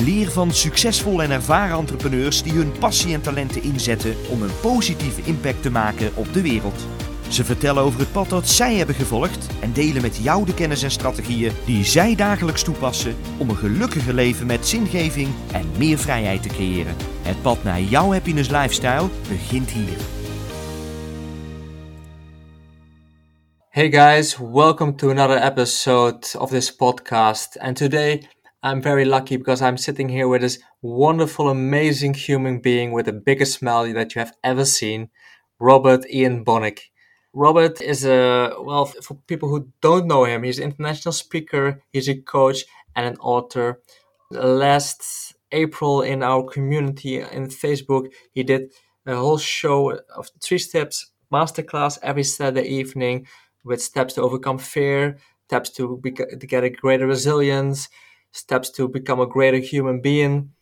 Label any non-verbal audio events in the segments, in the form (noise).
Leer van succesvolle en ervaren entrepreneurs die hun passie en talenten inzetten om een positieve impact te maken op de wereld. Ze vertellen over het pad dat zij hebben gevolgd en delen met jou de kennis en strategieën die zij dagelijks toepassen om een gelukkiger leven met zingeving en meer vrijheid te creëren. Het pad naar jouw happiness lifestyle begint hier. Hey guys, welcome to another episode of this podcast. And today I'm very lucky because I'm sitting here with this wonderful, amazing human being with the biggest smile that you have ever seen, Robert Ian Bonnick. Robert is a, well, for people who don't know him, he's an international speaker, he's a coach, and an author. Last April, in our community in Facebook, he did a whole show of three steps masterclass every Saturday evening with steps to overcome fear, steps to, be, to get a greater resilience, steps to become a greater human being.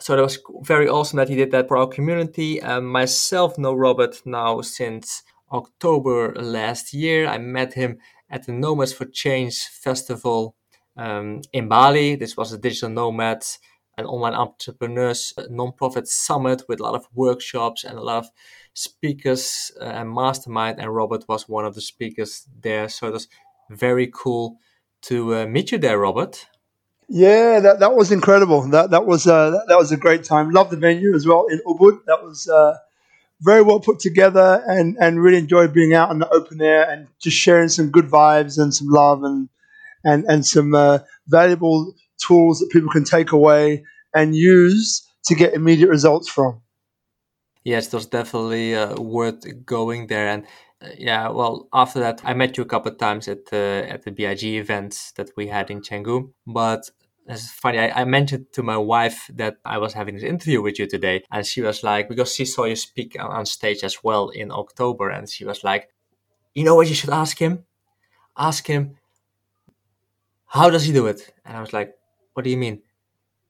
So that was very awesome that he did that for our community. And myself know Robert now since October last year. I met him at the Nomads for Change festival um, in Bali. This was a digital nomads and online entrepreneurs non-profit summit with a lot of workshops and a lot of speakers uh, and mastermind. And Robert was one of the speakers there. So it was very cool to uh, meet you there, Robert. Yeah, that, that was incredible. That that was uh, that, that, was a great time. Love the venue as well in Ubud. That was uh, very well put together, and and really enjoyed being out in the open air and just sharing some good vibes and some love and and and some uh, valuable tools that people can take away and use to get immediate results from. Yes, was definitely uh, worth going there and yeah, well, after that, I met you a couple of times at the at the BIG events that we had in Canggu. But it's funny. I, I, mentioned to my wife that I was having this interview with you today, and she was like, because she saw you speak on stage as well in October, and she was like, you know what you should ask him? Ask him, how does he do it? And I was like, what do you mean?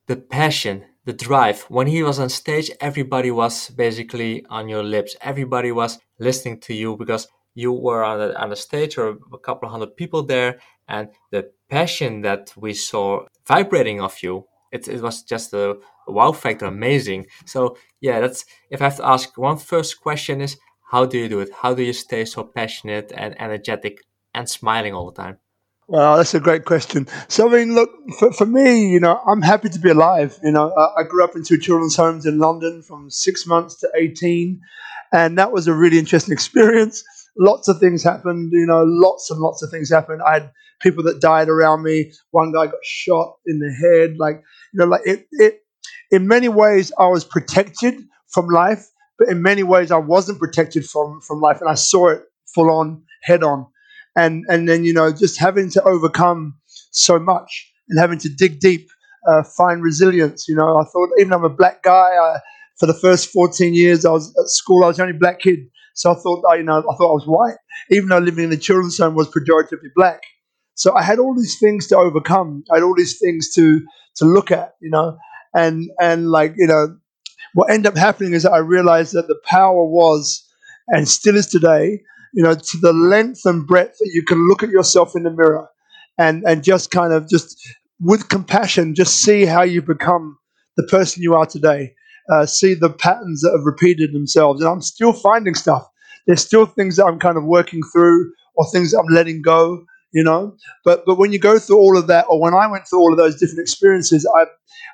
The passion, the drive. When he was on stage, everybody was basically on your lips. Everybody was listening to you because you were on the, on the stage or a couple of hundred people there and the passion that we saw vibrating off you it, it was just a wow factor amazing so yeah that's if i have to ask one first question is how do you do it how do you stay so passionate and energetic and smiling all the time well, that's a great question. So, I mean, look, for, for me, you know, I'm happy to be alive. You know, I, I grew up in two children's homes in London from six months to 18, and that was a really interesting (laughs) experience lots of things happened. You know, lots and lots of things happened. I had people that died around me. One guy got shot in the head. Like, you know, like it, it in many ways, I was protected from life, but in many ways, I wasn't protected from from life, and I saw it full on, head on, and and then you know, just having to overcome so much and having to dig deep, uh, find resilience. You know, I thought even I'm a black guy, I, for the first 14 years I was at school, I was the only black kid so I thought, you know, I thought I was white, even though living in the children's home was pejoratively black. So I had all these things to overcome. I had all these things to to look at, you know, and and like you know, what ended up happening is I realized that the power was, and still is today, you know, to the length and breadth that you can look at yourself in the mirror, and and just kind of just with compassion, just see how you become the person you are today uh, see the patterns that have repeated themselves. And I'm still finding stuff. There's still things that I'm kind of working through or things that I'm letting go, you know. But but when you go through all of that, or when I went through all of those different experiences, I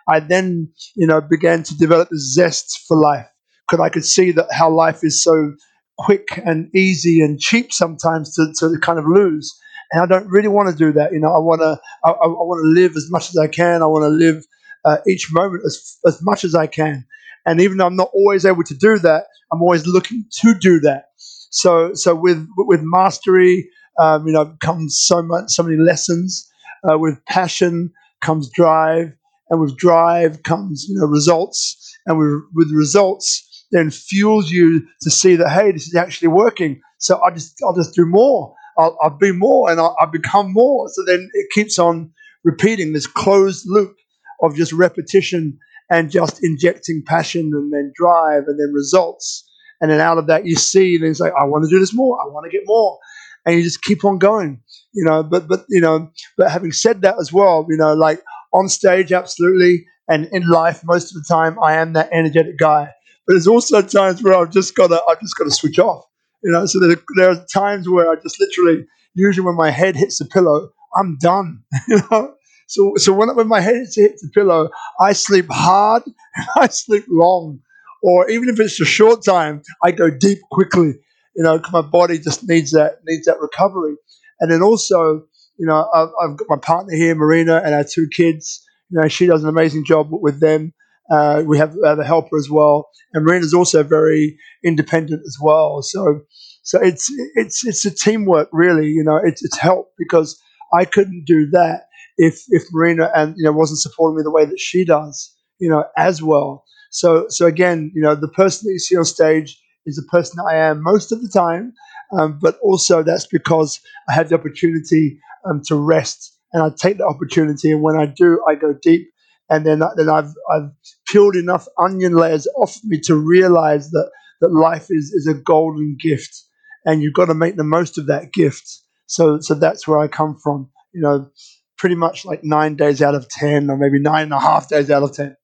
I then you know began to develop the zest for life because I could see that how life is so quick and easy and cheap sometimes to, to kind of lose. And I don't really want to do that. You know, I want to I, I want to live as much as I can. I want to live uh, each moment as as much as I can. And even though I'm not always able to do that, I'm always looking to do that. So, so with with mastery, um, you know, comes so much, so many lessons. Uh, with passion comes drive, and with drive comes you know results, and with with results then fuels you to see that hey, this is actually working. So I just I'll just do more. I'll, I'll be more, and I'll, I'll become more. So then it keeps on repeating this closed loop of just repetition and just injecting passion and then drive and then results. And then out of that, you see, it's like, I want to do this more. I want to get more. And you just keep on going, you know. But, but, you know, but having said that as well, you know, like on stage, absolutely. And in life, most of the time, I am that energetic guy. But there's also times where I've just got to, I've just got to switch off, you know. So there, there are times where I just literally, usually when my head hits the pillow, I'm done, (laughs) you know. So, so when, when my head hits the pillow, I sleep hard, (laughs) I sleep long, or even if it's a short time, I go deep quickly. You know, my body just needs that needs that recovery. And then also, you know, I've, I've got my partner here, Marina, and our two kids. You know, she does an amazing job with them. Uh, we have, have a helper as well, and Marina's also very independent as well. So, so it's it's it's a teamwork, really. You know, it's it's help because I couldn't do that if if Marina and you know wasn't supporting me the way that she does, you know, as well. So so again, you know, the person that you see on stage is the person that I am most of the time, um, but also that's because I have the opportunity um, to rest, and I take the opportunity, and when I do, I go deep, and then then I've I've peeled enough onion layers off me to realize that that life is is a golden gift, and you've got to make the most of that gift. So so that's where I come from. You know, pretty much like nine days out of 10, or maybe nine and a half days out of 10.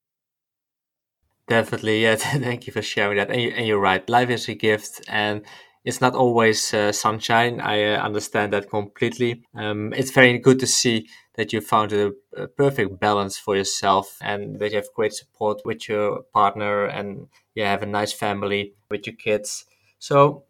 Definitely, yeah. (laughs) Thank you for sharing that. And, you, and you're right. Life is a gift, and it's not always uh, sunshine. I uh, understand that completely. Um, it's very good to see that you found a, a, perfect balance for yourself, and that you have great support with your partner, and you have a nice family with your kids. So,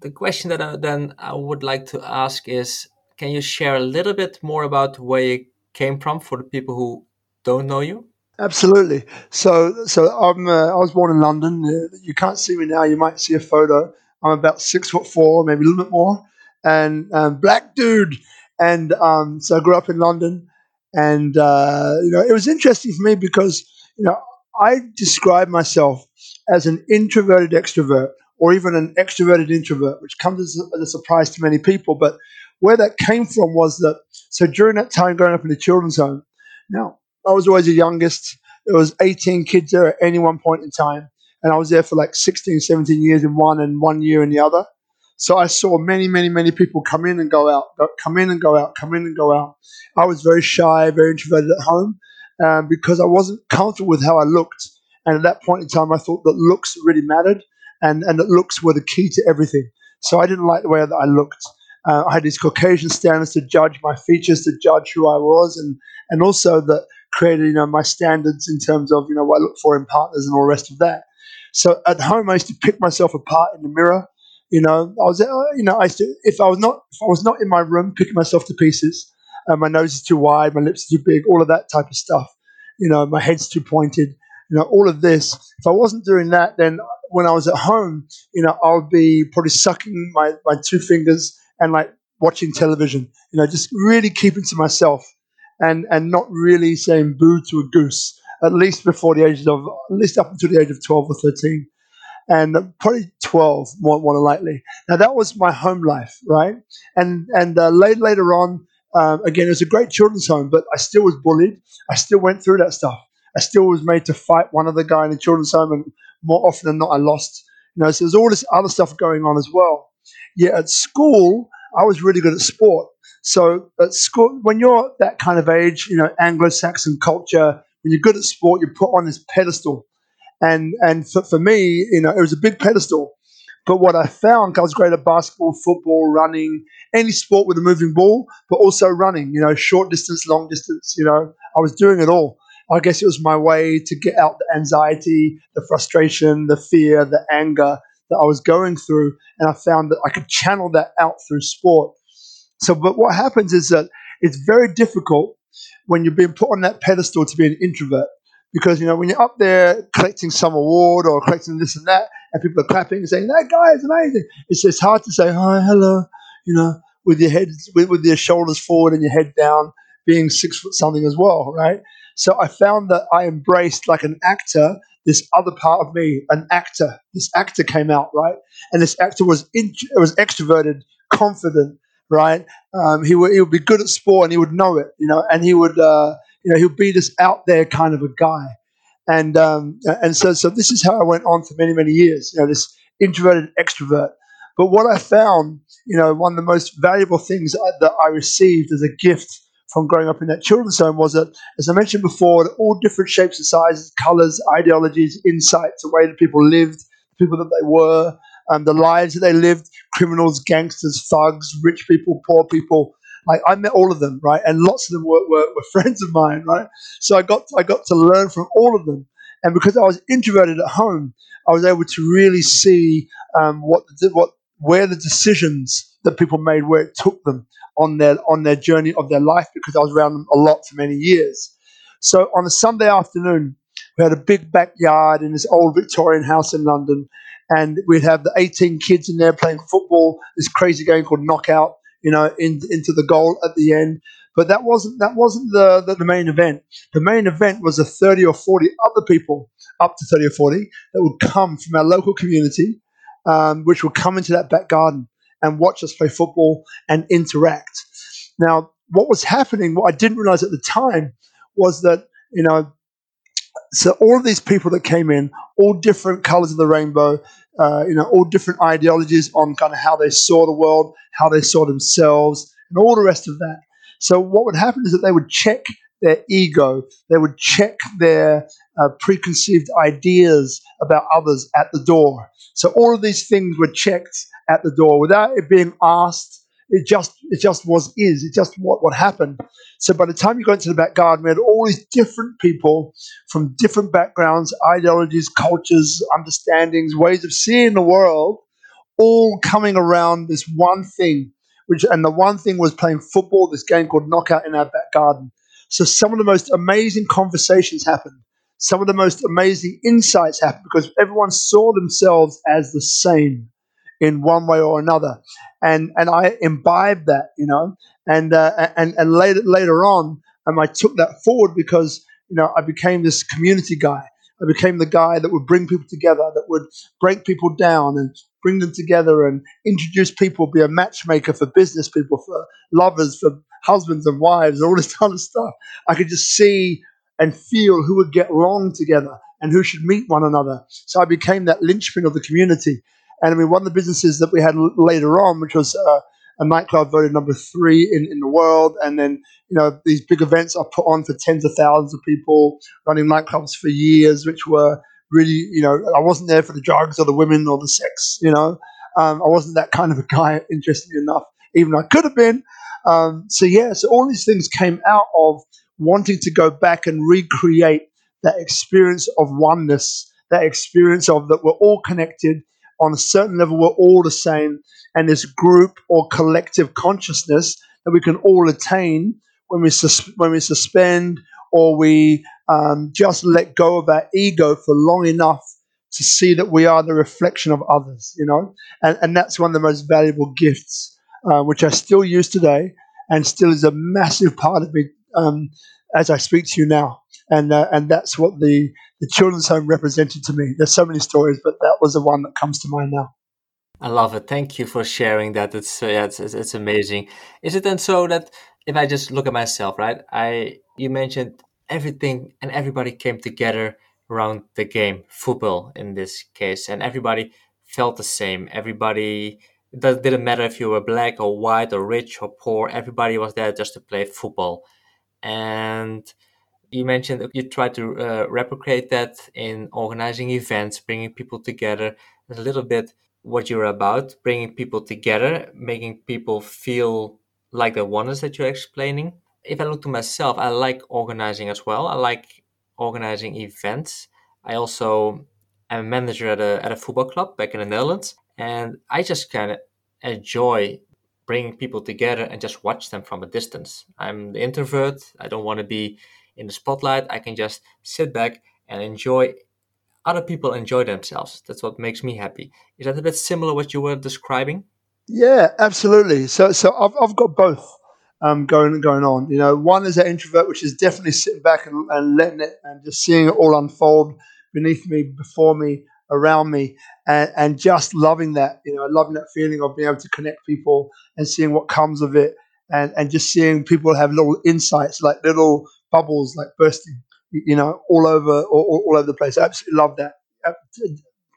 the question that I, then I would like to ask is: can you share a little bit more about where you came from for the people who don't know you? Absolutely. So, so I'm. Uh, I was born in London. Uh, you can't see me now. You might see a photo. I'm about six foot four, maybe a little bit more, and um, black dude. And um, so I grew up in London, and uh, you know it was interesting for me because you know I describe myself as an introverted extrovert, or even an extroverted introvert, which comes as a, as a surprise to many people. But where that came from was that so during that time growing up in the children's home, now I was always the youngest. There was 18 kids there at any one point in time, and I was there for like 16, 17 years in one and one year in the other. So I saw many, many, many people come in and go out, come in and go out, come in and go out. I was very shy, very introverted at home um, because I wasn't comfortable with how I looked. And at that point in time, I thought that looks really mattered and, and that looks were the key to everything. So I didn't like the way that I looked. Uh, I had these Caucasian standards to judge my features, to judge who I was, and and also that created you know my standards in terms of you know what I look for in partners and all the rest of that. So at home, I used to pick myself apart in the mirror. You know, I was uh, you know I used to if I was not if I was not in my room picking myself to pieces. Uh, my nose is too wide, my lips are too big, all of that type of stuff. You know, my head's too pointed. You know, all of this. If I wasn't doing that, then when I was at home, you know, I would be probably sucking my, my two fingers and like watching television, you know, just really keeping to myself and, and not really saying boo to a goose, at least before the age of, at least up until the age of 12 or 13. And probably 12, more, more likely. Now, that was my home life, right? And, and uh, later, later on, um, again, it was a great children's home, but I still was bullied. I still went through that stuff. I still was made to fight one other guy in the children's home, and more often than not, I lost. You know, so there's all this other stuff going on as well. Yeah, at school, I was really good at sport. So at school, when you're that kind of age, you know, Anglo-Saxon culture, when you're good at sport, you're put on this pedestal. And and for, for me, you know, it was a big pedestal. But what I found, I was great at basketball, football, running, any sport with a moving ball, but also running, you know, short distance, long distance, you know, I was doing it all. I guess it was my way to get out the anxiety, the frustration, the fear, the anger, that I was going through, and I found that I could channel that out through sport. So, but what happens is that it's very difficult when you're being put on that pedestal to be an introvert because you know when you're up there collecting some award or collecting this and that, and people are clapping and saying that guy is amazing. It's it's hard to say hi, hello, you know, with your head with, with your shoulders forward and your head down, being six foot something as well, right? So I found that I embraced like an actor this other part of me, an actor. This actor came out, right? And this actor was in, was extroverted, confident, right? Um, he would he would be good at sport and he would know it, you know, and he would uh, you know he'll be this out there kind of a guy, and um, and so so this is how I went on for many many years, you know, this introverted extrovert. But what I found, you know, one of the most valuable things that I received as a gift from growing up in that children's home was that, as I mentioned before, all different shapes and sizes, colors, ideologies, insights, the way that people lived, the people that they were, um, the lives that they lived, criminals, gangsters, thugs, rich people, poor people. Like I met all of them, right? And lots of them were, were, were friends of mine, right? So I got I got to learn from all of them. And because I was introverted at home, I was able to really see um, what what where the decisions that people made, where it took them on their on their journey of their life, because I was around them a lot for many years. So on a Sunday afternoon, we had a big backyard in this old Victorian house in London, and we'd have the 18 kids in there playing football, this crazy game called knockout, you know, in, into the goal at the end. But that wasn't that wasn't the, the, the main event. The main event was the 30 or 40 other people, up to 30 or 40, that would come from our local community, um, which would come into that back garden and watch us play football and interact. Now, what was happening, what I didn't realize at the time, was that you know so all of these people that came in, all different colors of the rainbow, uh, you know, all different ideologies on kind of how they saw the world, how they saw themselves, and all the rest of that. So what would happen is that they would check their ego, they would check their uh, preconceived ideas about others at the door. So all of these things were checked at the door without it being asked it just it just was is. It just what what happened. So by the time you got into the back garden, we had all these different people from different backgrounds, ideologies, cultures, understandings, ways of seeing the world, all coming around this one thing. Which and the one thing was playing football. This game called Knockout in our back garden. So some of the most amazing conversations happened. Some of the most amazing insights happened because everyone saw themselves as the same in one way or another. And and I imbibed that, you know, and uh, and and later later on, um, I took that forward because you know I became this community guy. I became the guy that would bring people together, that would break people down and bring them together and introduce people, be a matchmaker for business people, for lovers, for husbands and wives, all this (laughs) kind of stuff. I could just see and feel who would get along together and who should meet one another. So I became that linchpin of the community. And I mean, one of the businesses that we had later on, which was uh, a nightclub voted number three in, in the world. And then, you know, these big events are put on for tens of thousands of people running nightclubs for years, which were really, you know, I wasn't there for the drugs or the women or the sex, you know. Um, I wasn't that kind of a guy, (laughs) interesting enough, even though I could have been. Um, so, yeah, so all these things came out of wanting to go back and recreate that experience of oneness, that experience of that we're all connected on a certain level, we're all the same. And this group or collective consciousness that we can all attain when we, sus- when we suspend or we um, just let go of our ego for long enough to see that we are the reflection of others, you know? And, and that's one of the most valuable gifts, uh, which I still use today and still is a massive part of me um, as I speak to you now. And, uh, and that's what the the children's home represented to me. There's so many stories, but that was the one that comes to mind now. I love it. Thank you for sharing that. It's yeah, it's, it's, it's amazing. Is it then so that if I just look at myself, right? I you mentioned everything and everybody came together around the game, football in this case, and everybody felt the same. Everybody it didn't matter if you were black or white or rich or poor. Everybody was there just to play football, and you mentioned you try to uh, replicate that in organizing events, bringing people together. a little bit what you're about, bringing people together, making people feel like the oneness that you're explaining. If I look to myself, I like organizing as well. I like organizing events. I also am a manager at a, at a football club back in the Netherlands. And I just kind of enjoy bringing people together and just watch them from a distance. I'm the introvert. I don't want to be in the spotlight. I can just sit back and enjoy other people enjoy themselves. That's what makes me happy. Is that a bit similar what you were describing? Yeah, absolutely. So, so I've, I've got both. um, going going on. You know, one is that introvert, which is definitely sitting back and, and letting it and just seeing it all unfold beneath me, before me, around me, and, and just loving that. You know, loving that feeling of being able to connect people and seeing what comes of it, and and just seeing people have little insights, like little bubbles, like bursting. You know, all over all, all over the place. I absolutely love that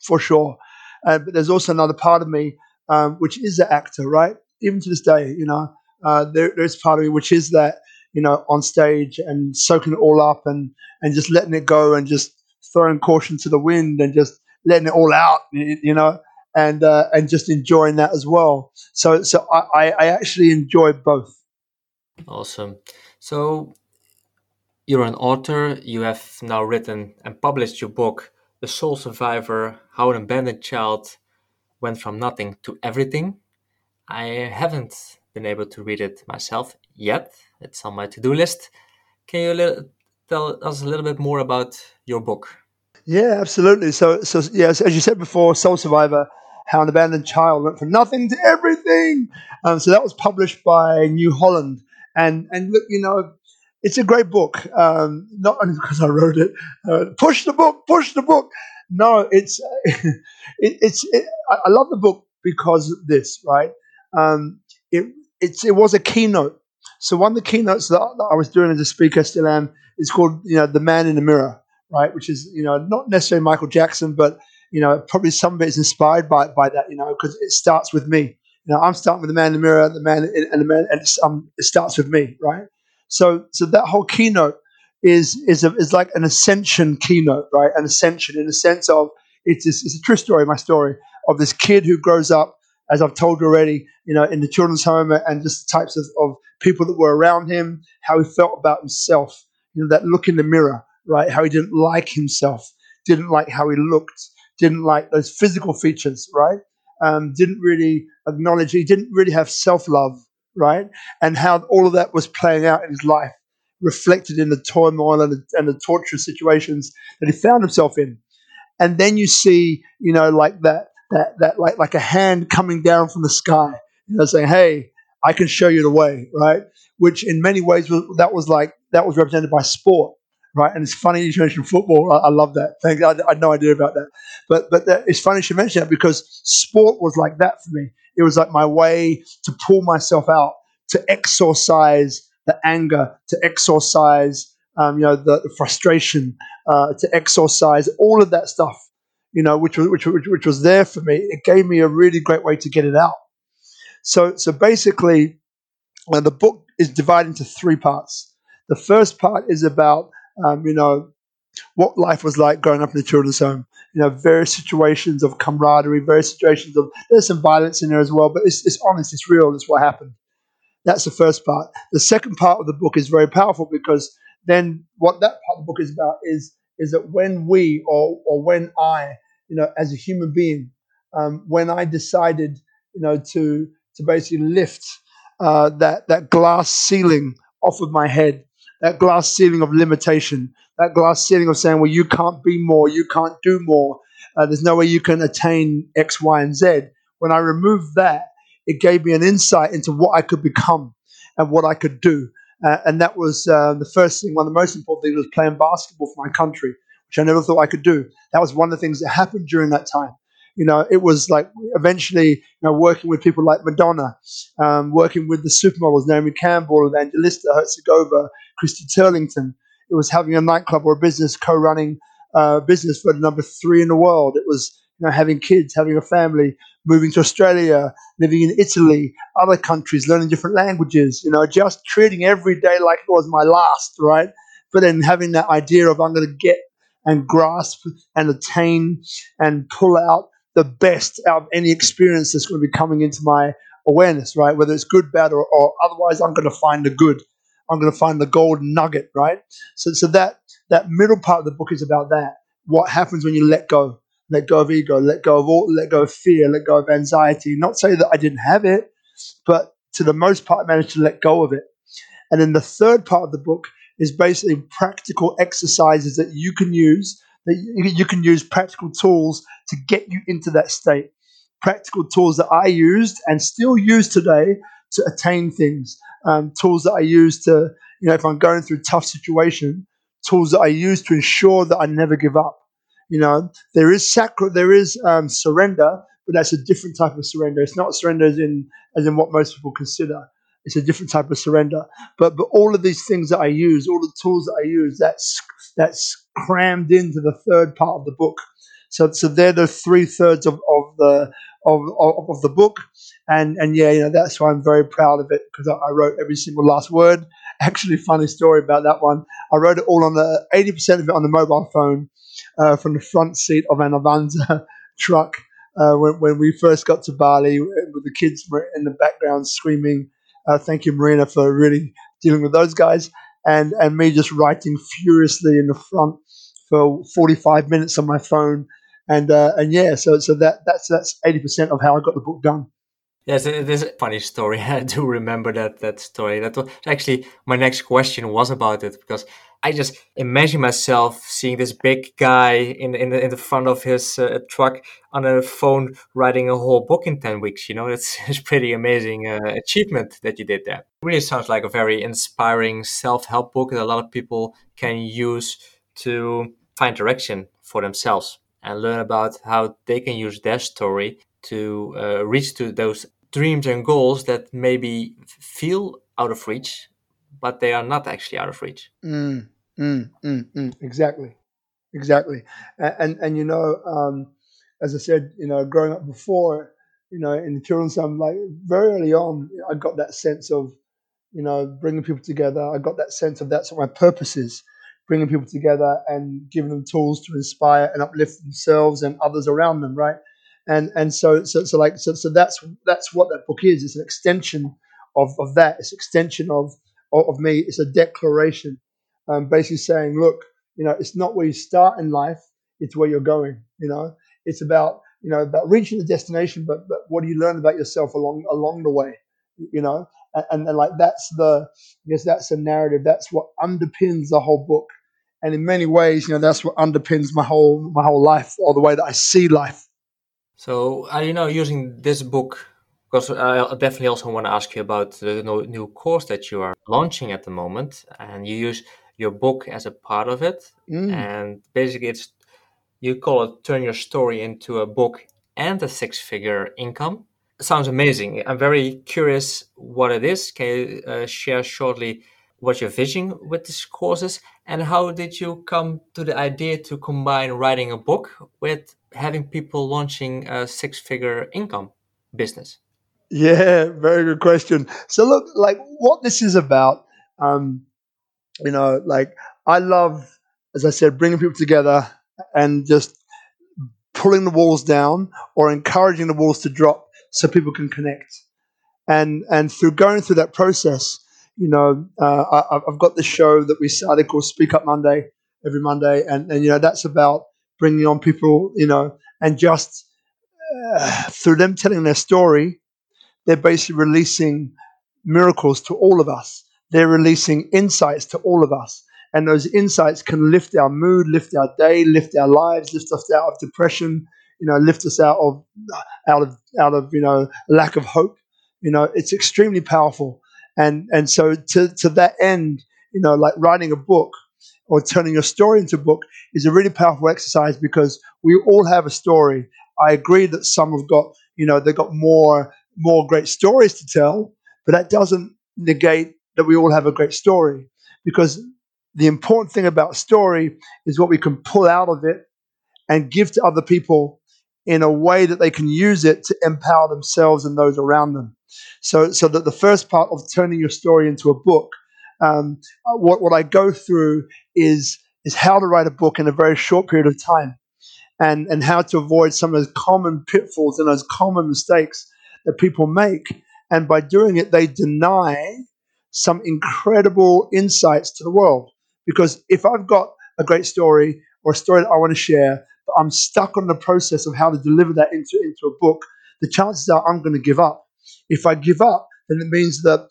for sure. Uh, but there's also another part of me um, which is the actor, right? Even to this day, you know, uh, there, there's part of me which is that, you know, on stage and soaking it all up and and just letting it go and just throwing caution to the wind and just letting it all out, you know, and uh, and just enjoying that as well. So so I, I actually enjoy both. Awesome. So you're an author. You have now written and published your book, The Soul Survivor: How an Abandoned Child Went from Nothing to Everything. I haven't been able to read it myself yet. It's on my to-do list. Can you tell us a little bit more about your book? Yeah, absolutely. So, so yes, as you said before, Soul Survivor, how an abandoned child went from nothing to everything. Um, so that was published by New Holland, and and look, you know, it's a great book. Um, not only because I wrote it, uh, push the book, push the book. No, it's (laughs) it, it's it, I love the book because of this, right? Um, it it's it was a keynote. So one of the keynotes that, that I was doing as a speaker, still am, is called you know the Man in the Mirror, right? Which is you know not necessarily Michael Jackson, but you know probably some of it is inspired by by that, you know, because it starts with me. You know, I'm starting with the Man in the Mirror, the man and the man, and um, it starts with me, right? So so that whole keynote is is a, is like an ascension keynote, right? An ascension in the sense of it's it's a true story, my story of this kid who grows up as I've told you already, you know, in the children's home and just the types of, of people that were around him, how he felt about himself, you know, that look in the mirror, right? How he didn't like himself, didn't like how he looked, didn't like those physical features, right? Um, didn't really acknowledge, he didn't really have self love, right? And how all of that was playing out in his life, reflected in the turmoil and the, and the torturous situations that he found himself in. And then you see, you know, like that that that like like a hand coming down from the sky, you know, saying, "Hey, I can show you the way," right? Which in many ways that was like that was represented by sport, right? And it's funny you mentioned football. I, I love that. Thank I, I, had no idea about that, but but that, it's funny you mentioned that because sport was like that for me. It was like my way to pull myself out, to exorcise the anger, to exorcise um, you know the, the frustration, uh, to exorcise all of that stuff you know, which was which, which, which was there for me. It gave me a really great way to get it out. So so basically, uh, the book is divided into three parts. The first part is about um, you know what life was like growing up in the children's home. You know, various situations of camaraderie, various situations of there's some violence in there as well, but it's, it's honest, it's real, it's what happened. That's the first part. The second part of the book is very powerful because then what that part of the book is about is is that when we or, or when I, you know, as a human being, um, when I decided, you know, to to basically lift uh, that that glass ceiling off of my head, that glass ceiling of limitation, that glass ceiling of saying, well, you can't be more, you can't do more, uh, there's no way you can attain X, Y, and Z. When I removed that, it gave me an insight into what I could become and what I could do. Uh, and that was uh, the first thing, one of the most important things was playing basketball for my country, which I never thought I could do. That was one of the things that happened during that time. You know, it was like eventually, you know, working with people like Madonna, um, working with the supermodels, Naomi Campbell, Evangelista Herzegovina, Christy Turlington. It was having a nightclub or a business, co-running uh, business for number three in the world. It was, you know, having kids, having a family, moving to Australia, living in Italy, other countries, learning different languages, you know, just treating every day like it was my last, right? But then having that idea of I'm going to get and grasp and attain and pull out the best out of any experience that's going to be coming into my awareness, right? Whether it's good, bad, or, or otherwise, I'm going to find the good. I'm going to find the gold nugget, right? So, so that that middle part of the book is about that. What happens when you let go? let go of ego, let go of all, let go of fear, let go of anxiety. Not say that I didn't have it, but to the most part, I managed to let go of it. And then the third part of the book is basically practical exercises that you can use, that you can use practical tools to get you into that state. Practical tools that I used and still use today to attain things. um, tools that I use to, you know, if I'm going through a tough situation, tools that I use to ensure that I never give up. You know, there is sacri- there is um, surrender, but that's a different type of surrender. It's not surrender as in as in what most people consider. It's a different type of surrender. But but all of these things that I use, all the tools that I use, that's that's crammed into the third part of the book. So so they're the three thirds of, of the of, of, of the book. And and yeah, you know that's why I'm very proud of it because I, I wrote every single last word. (laughs) Actually, funny story about that one. I wrote it all on the eighty percent of it on the mobile phone uh, from the front seat of an Avanza (laughs) truck uh, when, when we first got to Bali with the kids in the background screaming, uh, thank you, Marina, for really dealing with those guys. And, and me just writing furiously in the front for 45 minutes on my phone. And, uh, and yeah, so, so that, that's, that's 80% of how I got the book done. Yes, it is a funny story. (laughs) I do remember that that story. That was actually my next question was about it because I just imagine myself seeing this big guy in in the, in the front of his uh, truck on a phone writing a whole book in ten weeks. You know, (laughs) it's it's pretty amazing uh, achievement that you did there. It really sounds like a very inspiring self help book that a lot of people can use to find direction for themselves and learn about how they can use their story to uh, reach to those dreams and goals that maybe feel out of reach, but they are not actually out of reach. Mm, mm, mm, mm. Exactly, exactly. And, and, and you know, um, as I said, you know, growing up before, you know, in the children's home, like very early on, I got that sense of, you know, bringing people together. I got that sense of that's what my purpose is, bringing people together and giving them tools to inspire and uplift themselves and others around them, right? and and so so, so like so, so that's that's what that book is. It's an extension of, of that. It's extension of, of, me. It's a declaration, um, basically saying, look, you know, it's not where you start in life; it's where you're going. You know, it's about you know about reaching the destination, but but what do you learn about yourself along along the way? You know, and, and, and like that's the I guess that's the narrative. That's what underpins the whole book. And in many ways, you know, that's what underpins my whole my whole life, or the way that I see life so, are you now using this book? Because I definitely also want to ask you about the new course that you are launching at the moment, and you use your book as a part of it. Mm. And basically, it's you call it "Turn Your Story into a Book and a Six-Figure Income." sounds amazing. I'm very curious what it is. Can you uh, share shortly what your vision with this course is, and how did you come to the idea to combine writing a book with having people launching a six figure income business? Yeah, very good question. So, look, like what this is about, um, you know, like I love, as I said, bringing people together and just pulling the walls down or encouraging the walls to drop so people can connect. And and through going through that process, you know, uh, I, have got this show that we started called Speak Up Monday every Monday, and and you know that's about bringing on people, you know, and just uh, through them telling their story, they're basically releasing miracles to all of us. They're releasing insights to all of us. And those insights can lift our mood, lift our day, lift our lives, lift us out of depression, you know, lift us out of out of out of, you know, lack of hope. You know, it's extremely powerful. And and so to to that end, you know, like writing a book or turning your story into a book is a really powerful exercise because we all have a story. I agree that some have got, you know, they've got more more great stories to tell, but that doesn't negate that we all have a great story. Because the important thing about story is what we can pull out of it and give to other people in a way that they can use it to empower themselves and those around them. So, so that the first part of turning your story into a book um, what, what I go through is is how to write a book in a very short period of time, and and how to avoid some of those common pitfalls and those common mistakes that people make. And by doing it, they deny some incredible insights to the world. Because if I've got a great story or a story that I want to share, but I'm stuck on the process of how to deliver that into, into a book, the chances are I'm going to give up. If I give up, then it means that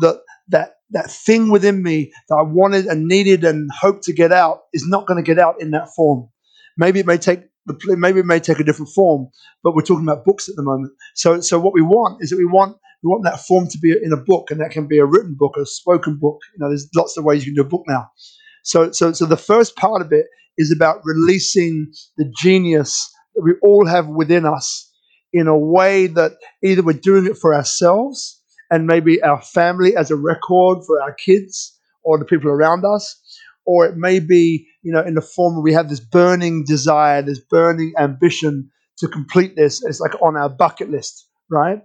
that that that thing within me that I wanted and needed and hoped to get out is not going to get out in that form. Maybe it may take maybe it may take a different form, but we're talking about books at the moment. So so what we want is that we want We want that form to be in a book, and that can be a written book, a spoken book. You know, there's lots of ways you can do a book now. So, so, so the first part of it is about releasing the genius that we all have within us in a way that either we're doing it for ourselves and maybe our family as a record for our kids or the people around us, or it may be, you know, in the form where we have this burning desire, this burning ambition to complete this. It's like on our bucket list, right?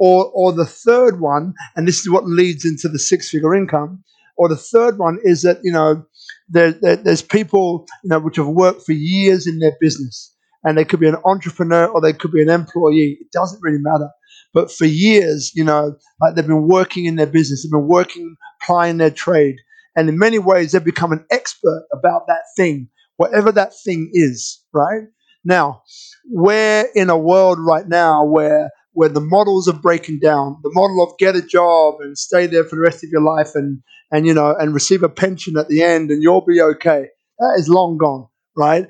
Or, or the third one, and this is what leads into the six figure income, or the third one is that, you know, there, there, there's people, you know, which have worked for years in their business. And they could be an entrepreneur or they could be an employee. It doesn't really matter. But for years, you know, like they've been working in their business, they've been working, plying their trade. And in many ways, they've become an expert about that thing, whatever that thing is, right? Now, we're in a world right now where where the models are breaking down. The model of get a job and stay there for the rest of your life and and you know and receive a pension at the end and you'll be okay. That is long gone, right?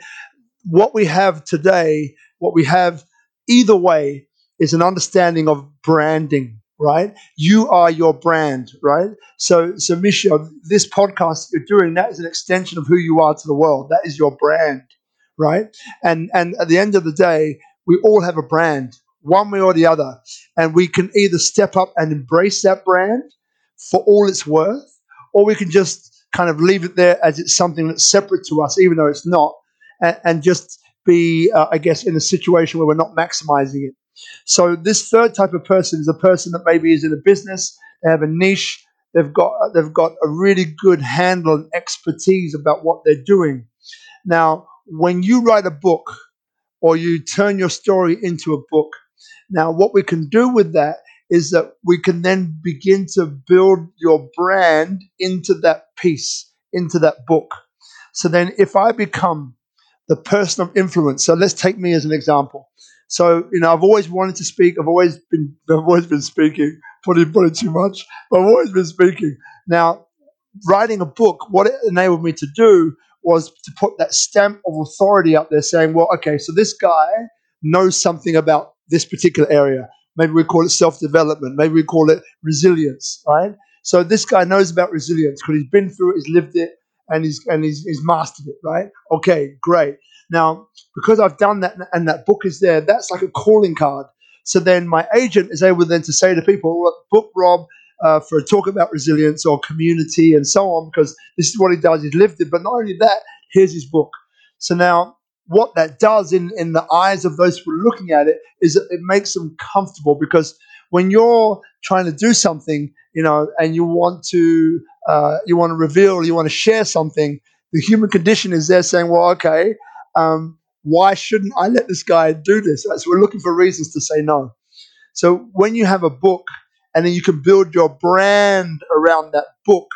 What we have today, what we have either way is an understanding of branding, right? You are your brand, right? So so Michelle, this podcast you're doing, that is an extension of who you are to the world. That is your brand, right? And and at the end of the day, we all have a brand one way or the other. And we can either step up and embrace that brand for all it's worth, or we can just kind of leave it there as it's something that's separate to us, even though it's not, and, and just be, uh, I guess, in a situation where we're not maximizing it. So this third type of person is a person that maybe is in a business, they have a niche, they've got they've got a really good handle and expertise about what they're doing. Now, when you write a book or you turn your story into a book, now, what we can do with that is that we can then begin to build your brand into that piece, into that book. So then, if I become the person of influence, so let's take me as an example. So, you know, I've always wanted to speak. I've always been, I've always been speaking. Probably, probably too much, but I've always been speaking. Now, writing a book, what it enabled me to do was to put that stamp of authority up there, saying, "Well, okay, so this guy knows something about this particular area. Maybe we call it self development. Maybe we call it resilience, right? So this guy knows about resilience because he's been through it, he's lived it, and he's and he's, he's mastered it, right? Okay, great. Now, because I've done that and that book is there, that's like a calling card. So then my agent is able then to say to people, book Rob uh, for a talk about resilience or community and so on, because this is what he does. He's lived it. But not only that, here's his book. So now what that does in, in the eyes of those who are looking at it is that it makes them comfortable because when you're trying to do something, you know, and you want to uh, you want to reveal, you want to share something, the human condition is there saying, well, okay, um, why shouldn't I let this guy do this? So we're looking for reasons to say no. So when you have a book and then you can build your brand around that book,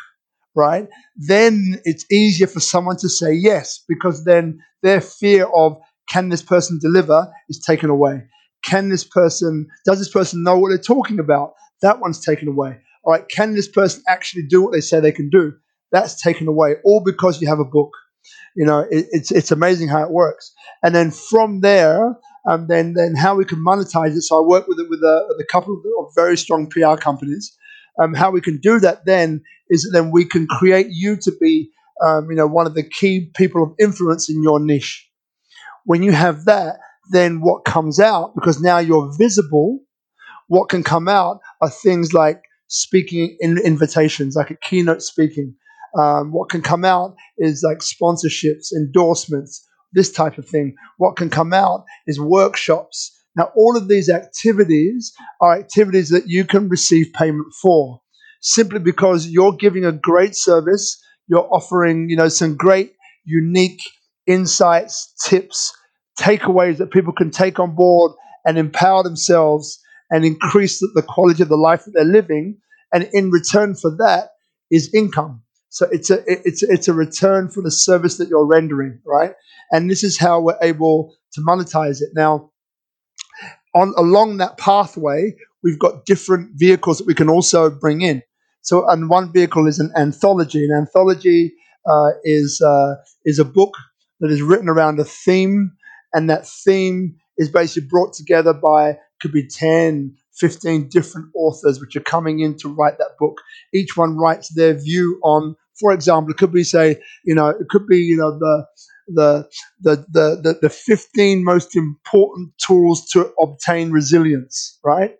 right? Then it's easier for someone to say yes because then their fear of can this person deliver is taken away. Can this person, does this person know what they're talking about? That one's taken away. All right, can this person actually do what they say they can do? That's taken away, all because you have a book. You know, it, it's it's amazing how it works. And then from there, um, then then how we can monetize it. So I work with it with a, with a couple of very strong PR companies. Um, how we can do that then is that then we can create you to be um, you know, one of the key people of influence in your niche. When you have that, then what comes out, because now you're visible, what can come out are things like speaking in invitations, like a keynote speaking. Um, what can come out is like sponsorships, endorsements, this type of thing. What can come out is workshops. Now, all of these activities are activities that you can receive payment for simply because you're giving a great service you're offering, you know, some great, unique insights, tips, takeaways that people can take on board and empower themselves and increase the, the quality of the life that they're living. And in return for that is income. So it's a it's it's a return for the service that you're rendering, right? And this is how we're able to monetize it. Now, on along that pathway, we've got different vehicles that we can also bring in. So, and one vehicle is an anthology. An anthology uh, is uh, is a book that is written around a theme, and that theme is basically brought together by could be 10, 15 different authors which are coming in to write that book. Each one writes their view on, for example, it could be say, you know, it could be, you know, the the the the the, the 15 most important tools to obtain resilience, right?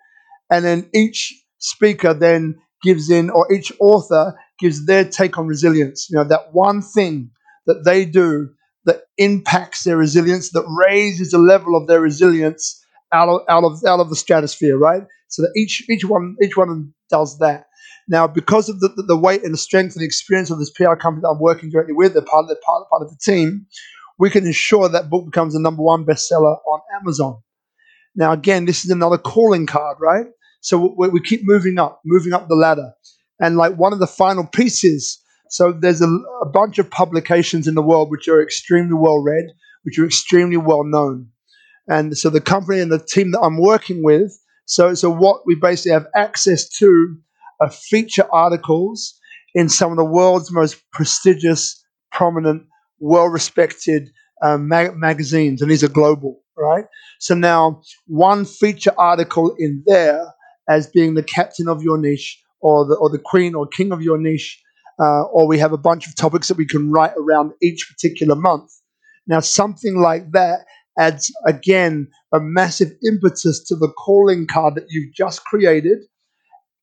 And then each speaker then gives in, or each author gives their take on resilience. You know, that one thing that they do that impacts their resilience, that raises the level of their resilience out of out of out of the stratosphere, right? So that each each one each one does that. Now, because of the, the, the weight and the strength and the experience of this PR company that I'm working directly with, they're part of the part, part of the team, we can ensure that book becomes the number one bestseller on Amazon. Now, again, this is another calling card, right? So we, we keep moving up, moving up the ladder. And like one of the final pieces, so there's a, a bunch of publications in the world which are extremely well read, which are extremely well known. And so the company and the team that I'm working with, so so what we basically have access to are feature articles in some of the world's most prestigious, prominent, well-respected um, mag- magazines, and these are global, right? So now one feature article in there as being the captain of your niche or the, or the queen or king of your niche, uh, or we have a bunch of topics that we can write around each particular month. Now, something like that adds again a massive impetus to the calling card that you've just created,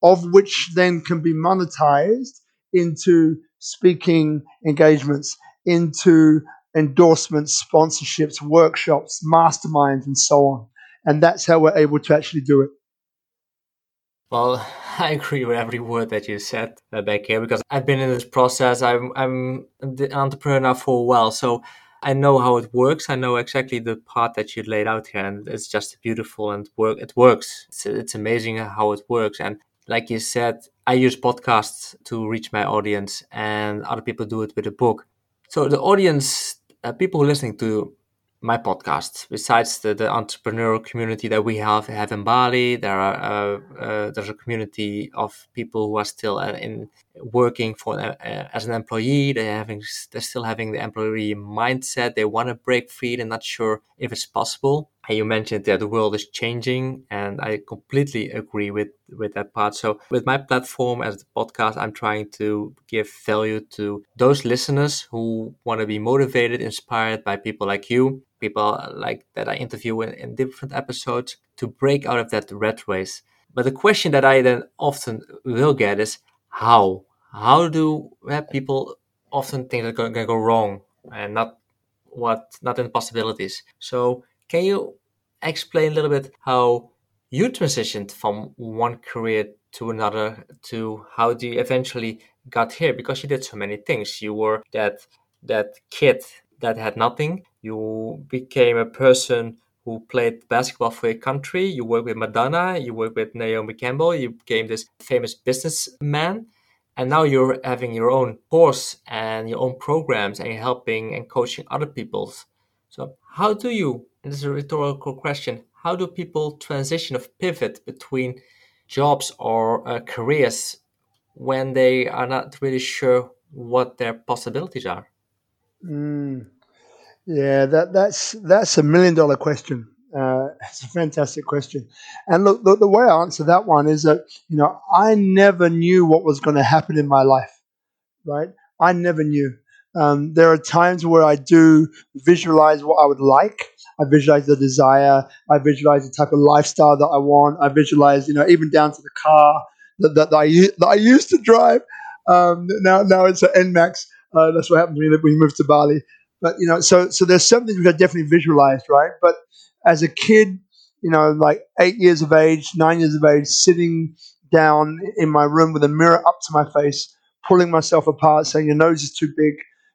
of which then can be monetized into speaking engagements, into endorsements, sponsorships, workshops, masterminds, and so on. And that's how we're able to actually do it. Well, (laughs) I agree with every word that you said back here because I've been in this process. I'm I'm an entrepreneur for a while, so I know how it works. I know exactly the part that you laid out here, and it's just beautiful and work. It works. It's it's amazing how it works. And like you said, I use podcasts to reach my audience, and other people do it with a book. So the audience, uh, people listening to my podcast. Besides the, the entrepreneurial community that we have have in Bali, there are uh, uh, there's a community of people who are still uh, in working for uh, as an employee. They're having they're still having the employee mindset. They want to break free. They're not sure if it's possible. You mentioned that the world is changing, and I completely agree with with that part. So with my platform as the podcast, I'm trying to give value to those listeners who want to be motivated, inspired by people like you, people uh, like that I interview in, in different episodes, to break out of that red race. But the question that I then often will get is how? How do people often think that going to go wrong and not what not in possibilities? So can you explain a little bit how you transitioned from one career to another to how do you eventually got here? Because you did so many things. You were that that kid that had nothing. You became a person who played basketball for your country. You worked with madonna. You worked with naomi campbell. You became this famous businessman. And now you're having your own course and your own programs and you're helping and coaching other people so how do you this is a rhetorical question. How do people transition of pivot between jobs or uh, careers when they are not really sure what their possibilities are? Mm. yeah that that's that's a million dollar question. Uh, it's a fantastic question. And look the, the way i answer that one is that you know i never knew what was going to happen in my life right? I never knew um, there are times where I do visualize what I would like. I visualize the desire. I visualize the type of lifestyle that I want. I visualize, you know, even down to the car that, that, I, that I used to drive. Um, now, now it's an NMAX. Uh, that's what happened to me when we moved to Bali. But you know, so so there's some things which I definitely visualized, right? But as a kid, you know, like eight years of age, nine years of age, sitting down in my room with a mirror up to my face, pulling myself apart, saying your nose is too big,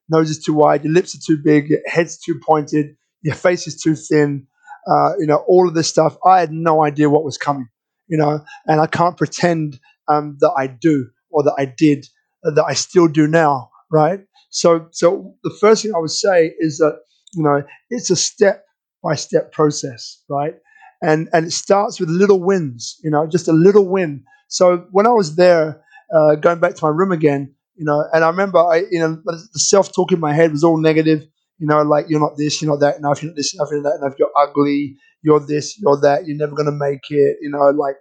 nose is too wide, your lips are too big, your head's too pointed, your face is too thin, uh, you know, all of this stuff. I had no idea what was coming, you know, and I can't pretend um, that I do or that I did, uh, that I still do now, right? So, so the first thing I would say is that, you know, it's a step by step process, right? And, and it starts with little wins, you know, just a little win. So when I was there, uh, going back to my room again, you know, and I remember I, you know, the self talk in my head was all negative. You know, like you're not this, you're not that enough, you're not this enough, you're not that enough, you're ugly, you're this, you're that, you're never gonna make it, you know, like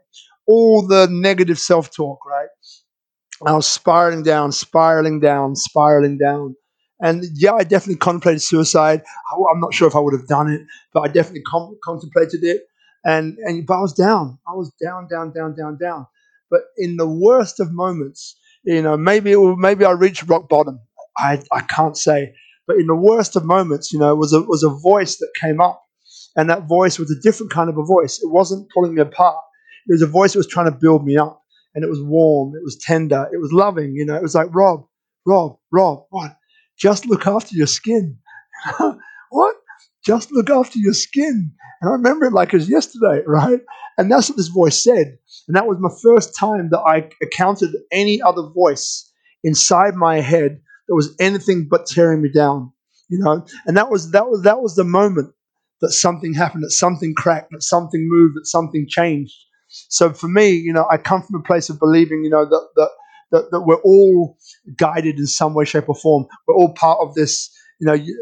all the negative self talk, right? I was spiraling down, spiraling down, spiraling down. And yeah, I definitely contemplated suicide. I, am not sure if I would have done it, but I definitely com- contemplated it. And, and but I was down. I was down, down, down, down, down. But in the worst of moments, you know, maybe it, maybe I reached rock bottom. I, I can't say. But in the worst of moments, you know, was a was a voice that came up, and that voice was a different kind of a voice. It wasn't pulling me apart. It was a voice that was trying to build me up, and it was warm, it was tender, it was loving. You know, it was like Rob, Rob, Rob, what? Just look after your skin. (laughs) what? Just look after your skin. And I remember it like it was yesterday, (laughs) right? And that's what this voice said. And that was my first time that I encountered any other voice inside my head that was anything but tearing me down. You know, and that was that was that was the moment that something happened, that something cracked, that something moved, that something changed. So for me, you know, I come from a place of believing, you know, that that that, that we're all guided in some way, shape, or form. We're all part of this, you know, you,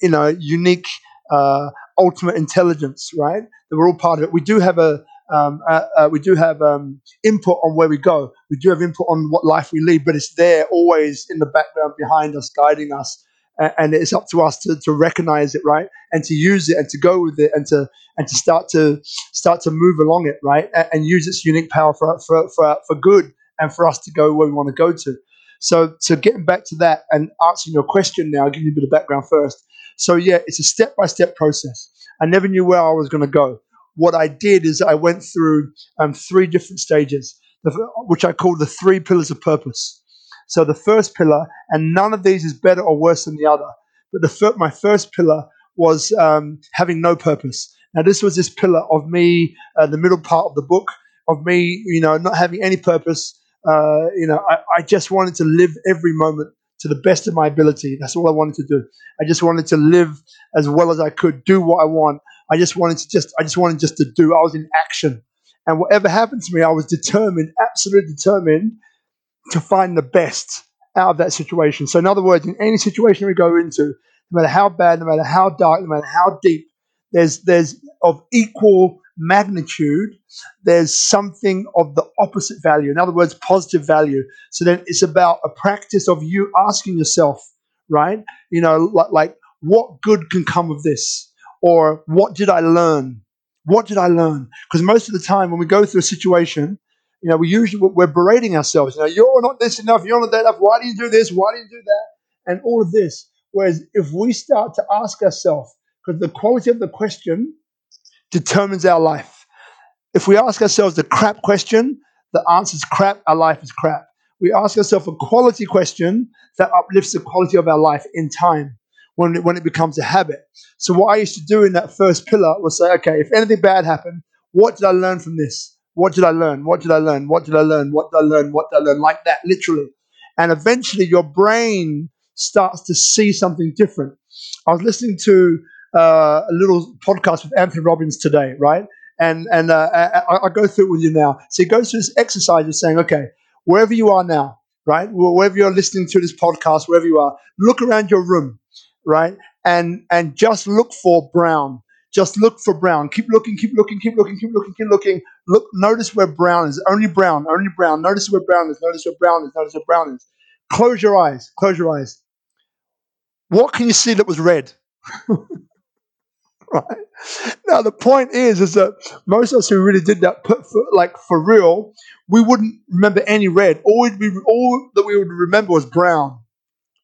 you know, unique uh, ultimate intelligence, right? That we're all part of it. We do have a um, uh, uh, we do have um, input on where we go. We do have input on what life we lead, but it's there always in the background behind us, guiding us. And it's up to us to, to recognize it, right, and to use it, and to go with it, and to and to start to start to move along it, right, and, and use its unique power for, for for for good and for us to go where we want to go to. So, so getting back to that and answering your question now, I'll give you a bit of background first. So, yeah, it's a step by step process. I never knew where I was going to go what I did is I went through um, three different stages, which I call the three pillars of purpose. So the first pillar, and none of these is better or worse than the other, but the fir- my first pillar was um, having no purpose. Now this was this pillar of me, uh, the middle part of the book, of me, you know, not having any purpose. Uh, you know, I, I just wanted to live every moment to the best of my ability. That's all I wanted to do. I just wanted to live as well as I could, do what I want, I just wanted to just I just wanted just to do. I was in action, and whatever happened to me, I was determined, absolutely determined, to find the best out of that situation. So, in other words, in any situation we go into, no matter how bad, no matter how dark, no matter how deep, there's there's of equal magnitude. There's something of the opposite value. In other words, positive value. So then it's about a practice of you asking yourself, right? You know, like, like what good can come of this? Or what did I learn? What did I learn? Because most of the time when we go through a situation, you know, we usually we're berating ourselves. You know, you're not this enough. You're not that enough. Why do you do this? Why do you do that? And all of this. Whereas if we start to ask ourselves, because the quality of the question determines our life. If we ask ourselves the crap question, the answer is crap. Our life is crap. We ask ourselves a quality question that uplifts the quality of our life in time when it, when it becomes a habit. So what I used to do in that first pillar was say, okay, if anything bad happened, what did I learn from this? What did I learn? What did I learn? What did I learn? What did I learn? What did I learn? Like that, literally. And eventually your brain starts to see something different. I was listening to uh, a little podcast with Anthony Robbins today, right? And and uh, I, I, go through it with you now. So he goes through this exercise of saying, okay, wherever you are now, right, wherever you're listening to this podcast, wherever you are, look around your room right? And and just look for brown. Just look for brown. Keep looking, keep looking, keep looking, keep looking, keep looking. Look, notice where brown is. Only brown, only brown. Notice where brown is. Notice where brown is. Notice where brown is. Close your eyes. Close your eyes. What can you see that was red? (laughs) right. Now the point is, is that most of us who really did that, put for, like for real, we wouldn't remember any red. All, we, all that we would remember was brown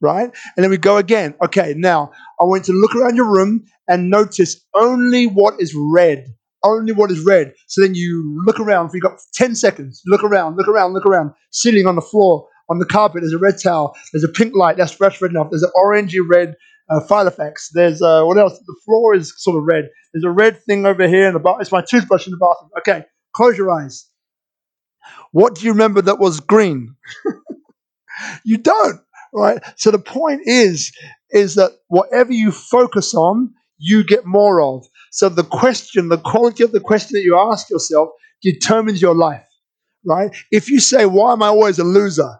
right? And then we go again. Okay, now I want you to look around your room and notice only what is red. Only what is red. So then you look around. For you got 10 seconds. Look around, look around, look around. Sitting on the floor, on the carpet, there's a red towel. There's a pink light. That's fresh red enough. There's an orangey red uh, file effects. There's uh, what else? The floor is sort of red. There's a red thing over here in the bathroom. It's my toothbrush in the bathroom. Okay, close your eyes. What do you remember that was green? (laughs) you don't right? So the point is, is that whatever you focus on, you get more of. So the question, the quality of the question that you ask yourself determines your life, right? If you say, why am I always a loser?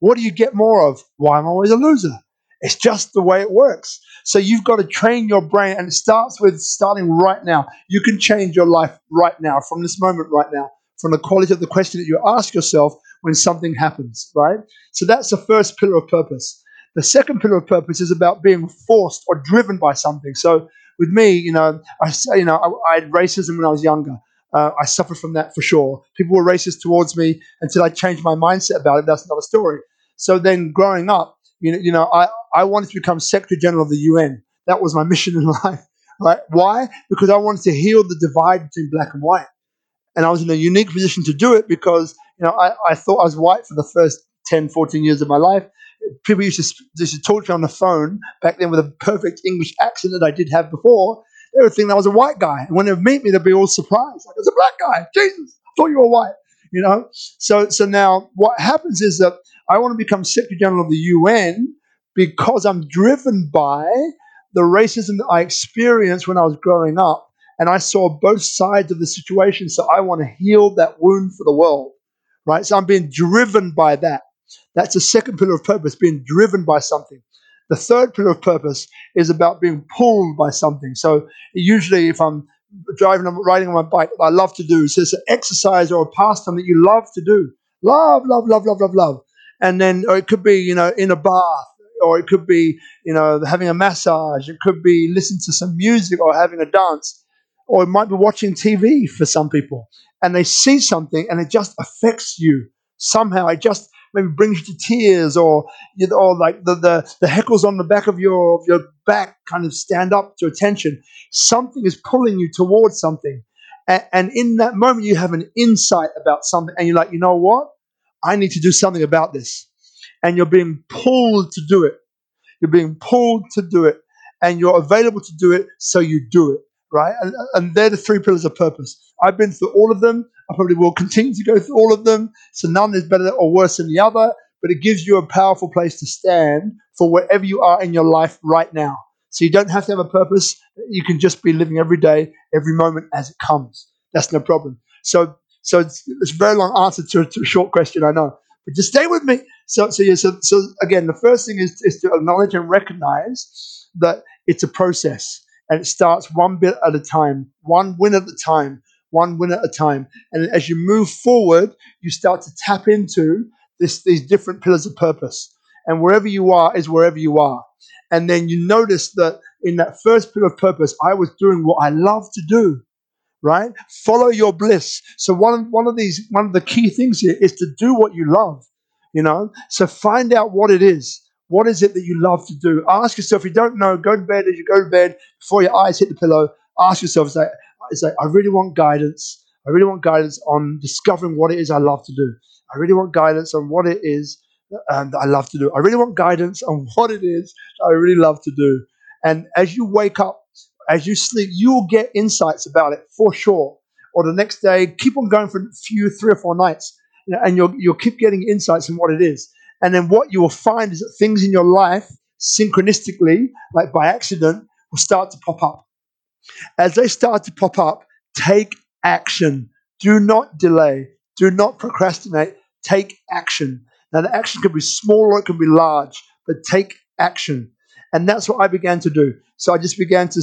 What do you get more of? Why am I always a loser? It's just the way it works. So you've got to train your brain, and it starts with starting right now. You can change your life right now, from this moment right now, from the quality of the question that you ask yourself when something happens, right? So that's the first pillar of purpose. The second pillar of purpose is about being forced or driven by something. So with me, you know, I you know I, I had racism when I was younger. Uh, I suffered from that for sure. People were racist towards me until I changed my mindset about it. That's another story. So then, growing up, you know, you know, I, I wanted to become Secretary General of the UN. That was my mission in (laughs) life, right? Why? Because I wanted to heal the divide between black and white, and I was in a unique position to do it because you know I, I thought I was white for the first 10, 14 years of my life. People used to, used to talk to me on the phone back then with a perfect English accent that I did have before. They would think I was a white guy. And when they would meet me, they'd be all surprised. Like, it's a black guy. Jesus, I thought you were white. You know? So so now what happens is that I want to become Secretary General of the UN because I'm driven by the racism that I experienced when I was growing up. And I saw both sides of the situation. So I want to heal that wound for the world. Right? So I'm being driven by that. That's the second pillar of purpose, being driven by something. The third pillar of purpose is about being pulled by something. So usually, if I'm driving, I'm riding on my bike, I love to do. So it's an exercise or a pastime that you love to do. Love, love, love, love, love, love. And then, or it could be, you know, in a bath, or it could be, you know, having a massage. It could be listening to some music or having a dance, or it might be watching TV for some people. And they see something and it just affects you somehow. It just maybe brings you to tears or you or like the, the, the heckles on the back of your, your back kind of stand up to attention. Something is pulling you towards something. And, and in that moment, you have an insight about something and you're like, you know what? I need to do something about this. And you're being pulled to do it. You're being pulled to do it. And you're available to do it, so you do it, right? And, and they're the three pillars of purpose. I've been through all of them. I probably will continue to go through all of them. So none is better or worse than the other, but it gives you a powerful place to stand for wherever you are in your life right now. So you don't have to have a purpose. You can just be living every day, every moment as it comes. That's no problem. So, so it's, it's a very long answer to, to, a short question, I know, but just stay with me. So, so yeah. So, so again, the first thing is, is to acknowledge and recognize that it's a process, and it starts one bit at a time, one win at a time one win at a time. And as you move forward, you start to tap into this, these different pillars of purpose. And wherever you are is wherever you are. And then you notice that in that first pillar of purpose, I was doing what I love to do, right? Follow your bliss. So one, one of these, one of the key things here is to do what you love, you know? So find out what it is. What is it that you love to do? Ask yourself, if you don't know, go to bed as you go to bed, before your eyes hit the pillow, ask yourself, say, it's like I really want guidance. I really want guidance on discovering what it is I love to do. I really want guidance on what it is um, that I love to do. I really want guidance on (laughs) what it is I really love to do. And as you wake up, as you sleep, you will get insights about it for sure. Or the next day, keep on going for a few, three or four nights, and you'll you'll keep getting insights on what it is. And then what you will find is that things in your life, synchronistically, like by accident, will start to pop up. As they start to pop up, take action. Do not delay. Do not procrastinate. Take action. Now, the action can be small or it can be large, but take action. And that's what I began to do. So I just began to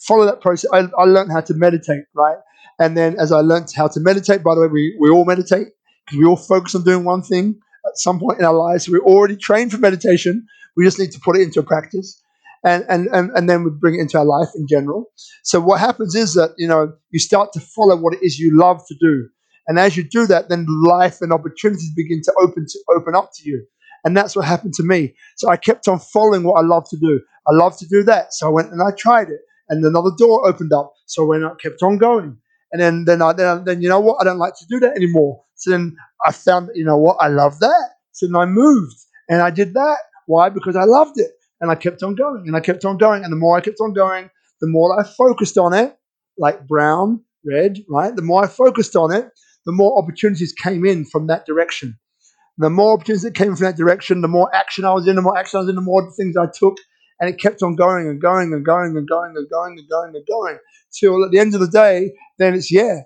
follow that process. I, I learned how to meditate, right? And then as I learned how to meditate, by the way, we, we all meditate because we all focus on doing one thing some point in our lives. We're already trained for meditation. We just need to put it into practice and, and, and, and then we bring it into our life in general. So what happens is that, you know, you start to follow what it is you love to do. And as you do that, then life and opportunities begin to open to open up to you. And that's what happened to me. So I kept on following what I love to do. I love to do that. So I went and I tried it. And another door opened up. So I went and I kept on going. And then then I then, then you know what? I don't like to do that anymore. So then I found you know what, I love that. So then I moved and I did that. Why? Because I loved it. And I kept on going and I kept on going. And the more I kept on going, the more I focused on it, like brown, red, right? The more I focused on it, the more opportunities came in from that direction. The more opportunities that came from that direction, the more action I was in, the more action I was in, the more things I took. And it kept on going and going and going and going and going and going and going. Till at the end of the day, then it's, yeah,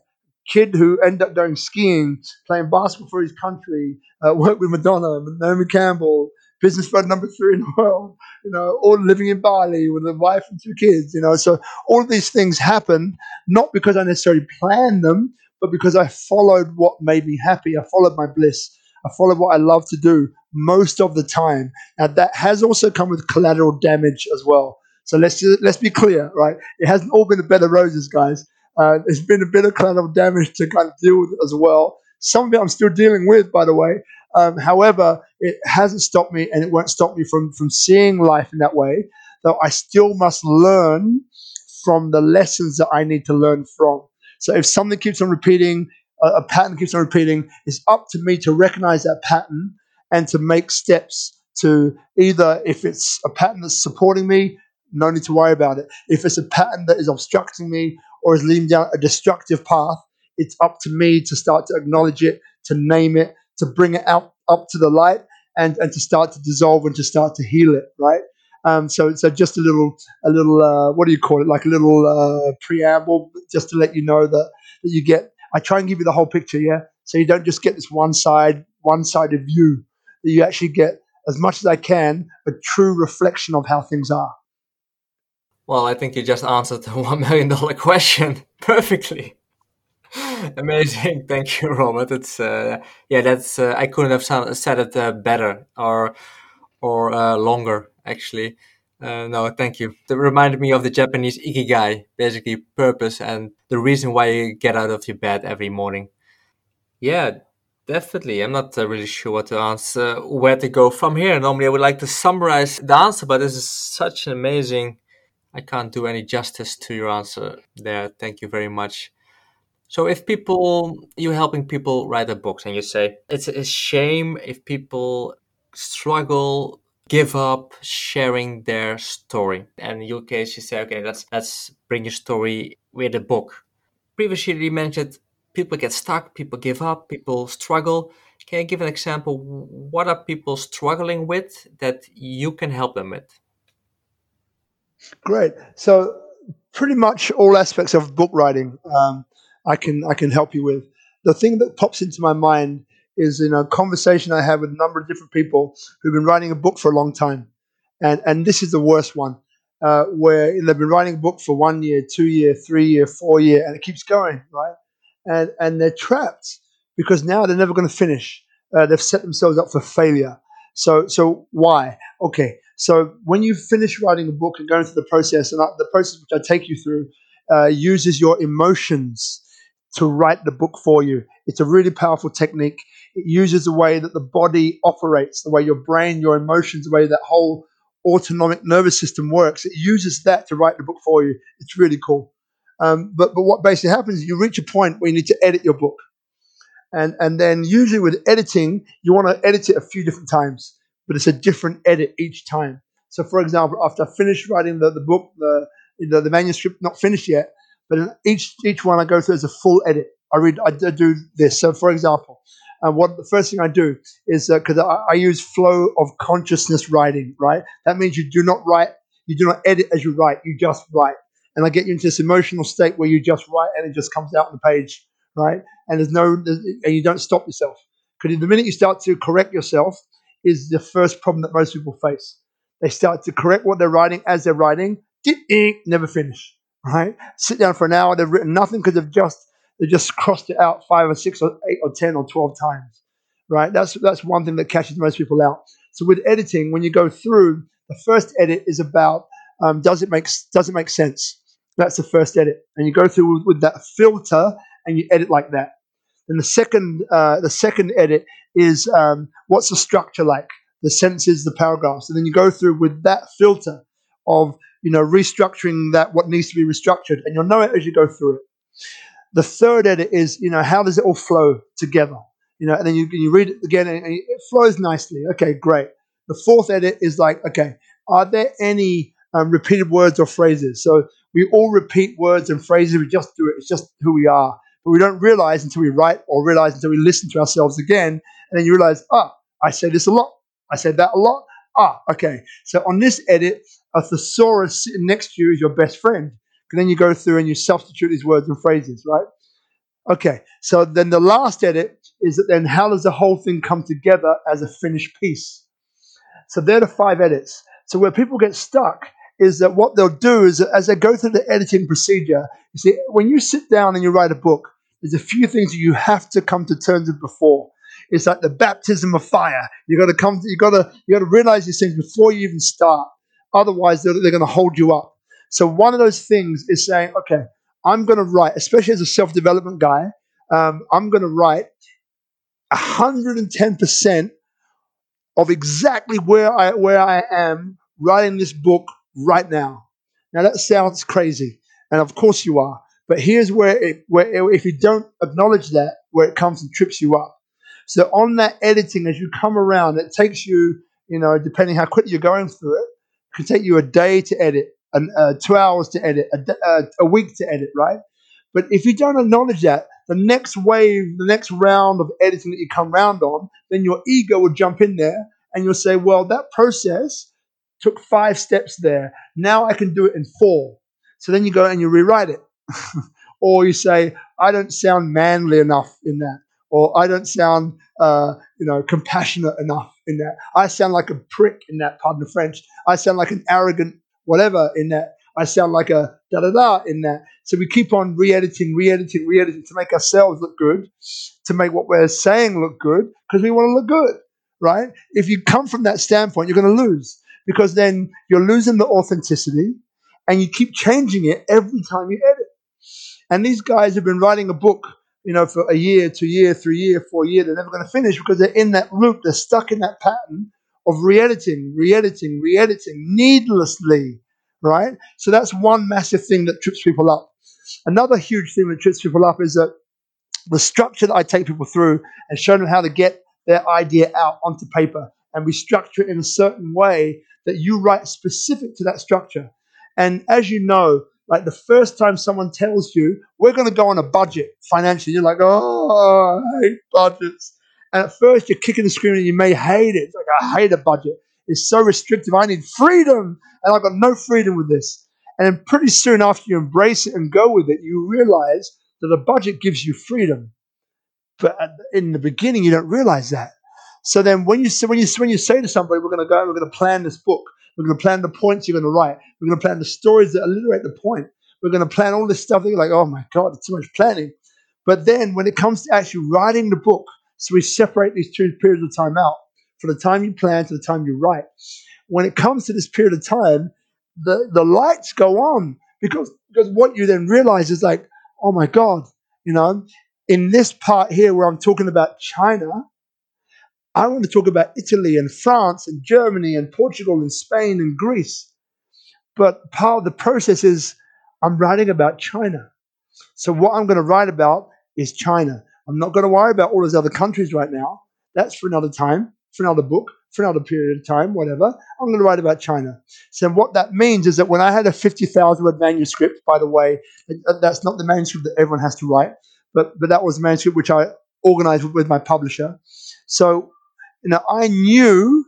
kid who ended up going skiing, playing basketball for his country, uh, (laughs) worked with Madonna, Naomi Campbell, business businessman number three in the world, you know, all living in Bali with a wife and two kids, you know. So all of these things happen not because I necessarily planned them, but because I followed what made me happy. I followed my bliss. I followed what I love to do most of the time. Now that has also come with collateral damage as well. So let's just, let's be clear, right? It hasn't all been a bed of roses, guys. Uh, there's been a bit of collateral damage to kind of deal with as well. Some of it I'm still dealing with, by the way. Um, however, it hasn't stopped me, and it won't stop me from from seeing life in that way. Though I still must learn from the lessons that I need to learn from. So if something keeps on repeating, a, a pattern keeps on repeating, it's up to me to recognize that pattern and to make steps to either if it's a pattern that's supporting me, no need to worry about it. If it's a pattern that is obstructing me or is leading down a destructive path, it's up to me to start to acknowledge it, to name it, to bring it out up to the light, and, and to start to dissolve and to start to heal it, right? Um, so, so just a little, a little, uh, what do you call it? Like a little uh, preamble, just to let you know that, that you get. I try and give you the whole picture, yeah. So you don't just get this one side, one-sided view. That you actually get as much as I can a true reflection of how things are. Well, I think you just answered the (laughs) one million dollar question (laughs) perfectly. Amazing, thank you, Robert. It's uh, yeah, that's uh, I couldn't have said it uh, better or or uh, longer actually. Uh, no, thank you. That reminded me of the Japanese ikigai, basically purpose and the reason why you get out of your bed every morning. Yeah, definitely. I'm not uh, really sure what to answer, where to go from here. Normally, I would like to summarize the answer, but this is such an amazing. I can't do any justice to your answer there. Thank you very much. So, if people, you're helping people write a book, and you say it's a shame if people struggle give up sharing their story. And in your case, you say, okay, let's let's bring your story with a book. Previously, you mentioned people get stuck, people give up, people struggle. Can you give an example? What are people struggling with that you can help them with? Great. So, pretty much all aspects of book writing, um, I can I can help you with. The thing that pops into my mind is in a conversation I have with a number of different people who've been writing a book for a long time, and and this is the worst one, uh, where they've been writing a book for one year, two year, three year, four year, and it keeps going, right? And and they're trapped because now they're never going to finish. Uh, they've set themselves up for failure. So so why? Okay, so when you finish writing a book and going through the process, and I, the process which I take you through uh, uses your emotions to write the book for you. It's a really powerful technique. It uses the way that the body operates, the way your brain, your emotions, the way that whole autonomic nervous system works. It uses that to write the book for you. It's really cool. Um, but but what basically happens is you reach a point where you need to edit your book, and and then usually with editing you want to edit it a few different times, but it's a different edit each time. So for example, after I finish writing the, the book, the, the the manuscript not finished yet, but each each one I go through is a full edit. I read, I do this. So, for example, uh, what the first thing I do is because uh, I, I, use flow of consciousness writing. Right, that means you do not write, you do not edit as you write, you just write, and I get you into this emotional state where you just write and it just comes out on the page. Right, and there's no, there's, and you don't stop yourself because the minute you start to correct yourself is the first problem that most people face. They start to correct what they're writing as they're writing, never finish right? Sit down for an hour. They've written nothing because they've just they just crossed it out five or six or eight or ten or twelve times, right? That's that's one thing that catches most people out. So with editing, when you go through, the first edit is about um, does it make does it make sense? That's the first edit, and you go through with, with that filter and you edit like that. And the second uh, the second edit is um, what's the structure like? The sentences, the paragraphs, and then you go through with that filter of you know, restructuring that what needs to be restructured, and you'll know it as you go through it. The third edit is, you know, how does it all flow together? You know, and then you, you read it again and it flows nicely. Okay, great. The fourth edit is like, okay, are there any um, repeated words or phrases? So we all repeat words and phrases. We just do it. It's just who we are. But we don't realize until we write or realize until we listen to ourselves again. And then you realize, ah, I said this a lot. I said that a lot. Ah, okay. So on this edit, a thesaurus sitting next to you is your best friend. And then you go through and you substitute these words and phrases, right? Okay. So then the last edit is that then how does the whole thing come together as a finished piece? So they're the five edits. So where people get stuck is that what they'll do is that as they go through the editing procedure, you see, when you sit down and you write a book, there's a few things you have to come to terms with before. It's like the baptism of fire. You got to come. You got to. You got to realize these things before you even start. Otherwise, they're, they're going to hold you up. So one of those things is saying, okay, I'm going to write, especially as a self development guy, um, I'm going to write 110% of exactly where I where I am writing this book right now. Now that sounds crazy, and of course you are. But here's where it, where it, if you don't acknowledge that, where it comes and trips you up. So on that editing, as you come around, it takes you, you know, depending how quickly you're going through it, it can take you a day to edit, and uh, two hours to edit, a, uh, a week to edit, right? But if you don't acknowledge that, the next wave, the next round of editing that you come round on, then your ego will jump in there and you'll say, well, that process took five steps there. Now I can do it in four. So then you go and you rewrite it. (laughs) or you say, I don't sound manly enough in that. Or I don't sound, uh, you know, compassionate enough in that. I sound like a prick in that, pardon the French. I sound like an arrogant whatever in that. I sound like a da da da in that. So we keep on re editing, re editing, re editing to make ourselves look good, to make what we're saying look good, because we want to look good, right? If you come from that standpoint, you're going to lose because then you're losing the authenticity and you keep changing it every time you edit. And these guys have been writing a book, you know, for a year, two year, three year, four year. They're never going to finish because they're in that loop. They're stuck in that pattern of re-editing, re-editing, re-editing needlessly, right? So that's one massive thing that trips people up. Another huge thing that trips people up is that the structure that I take people through and show them how to get their idea out onto paper, and we structure it in a certain way that you write specific to that structure. And as you know, like the first time someone tells you, we're going to go on a budget financially, you're like, oh, I hate budgets. And at first you're kicking and screaming, you may hate it. It's like, I hate a budget. It's so restrictive. I need freedom. And I've got no freedom with this. And then pretty soon after you embrace it and go with it, you realize that a budget gives you freedom. But in the beginning, you don't realize that. So then when you, when you, when you say to somebody, we're going to go, we're going to plan this book, we're going to plan the points you're going to write. We're going to plan the stories that alliterate the point. We're going to plan all this stuff. That you're like, oh my God, it's too much planning. But then when it comes to actually writing the book, so we separate these two periods of time out from the time you plan to the time you write. When it comes to this period of time, the, the lights go on because, because what you then realize is like, oh my God, you know, in this part here where I'm talking about China, I want to talk about Italy and France and Germany and Portugal and Spain and Greece. But part of the process is I'm writing about China. So what I'm going to write about is China. I'm not going to worry about all those other countries right now. That's for another time, for another book, for another period of time, whatever. I'm going to write about China. So what that means is that when I had a 50,000 word manuscript, by the way, uh, that's not the manuscript that everyone has to write, but, but that was a manuscript which I organized with my publisher. So know, I knew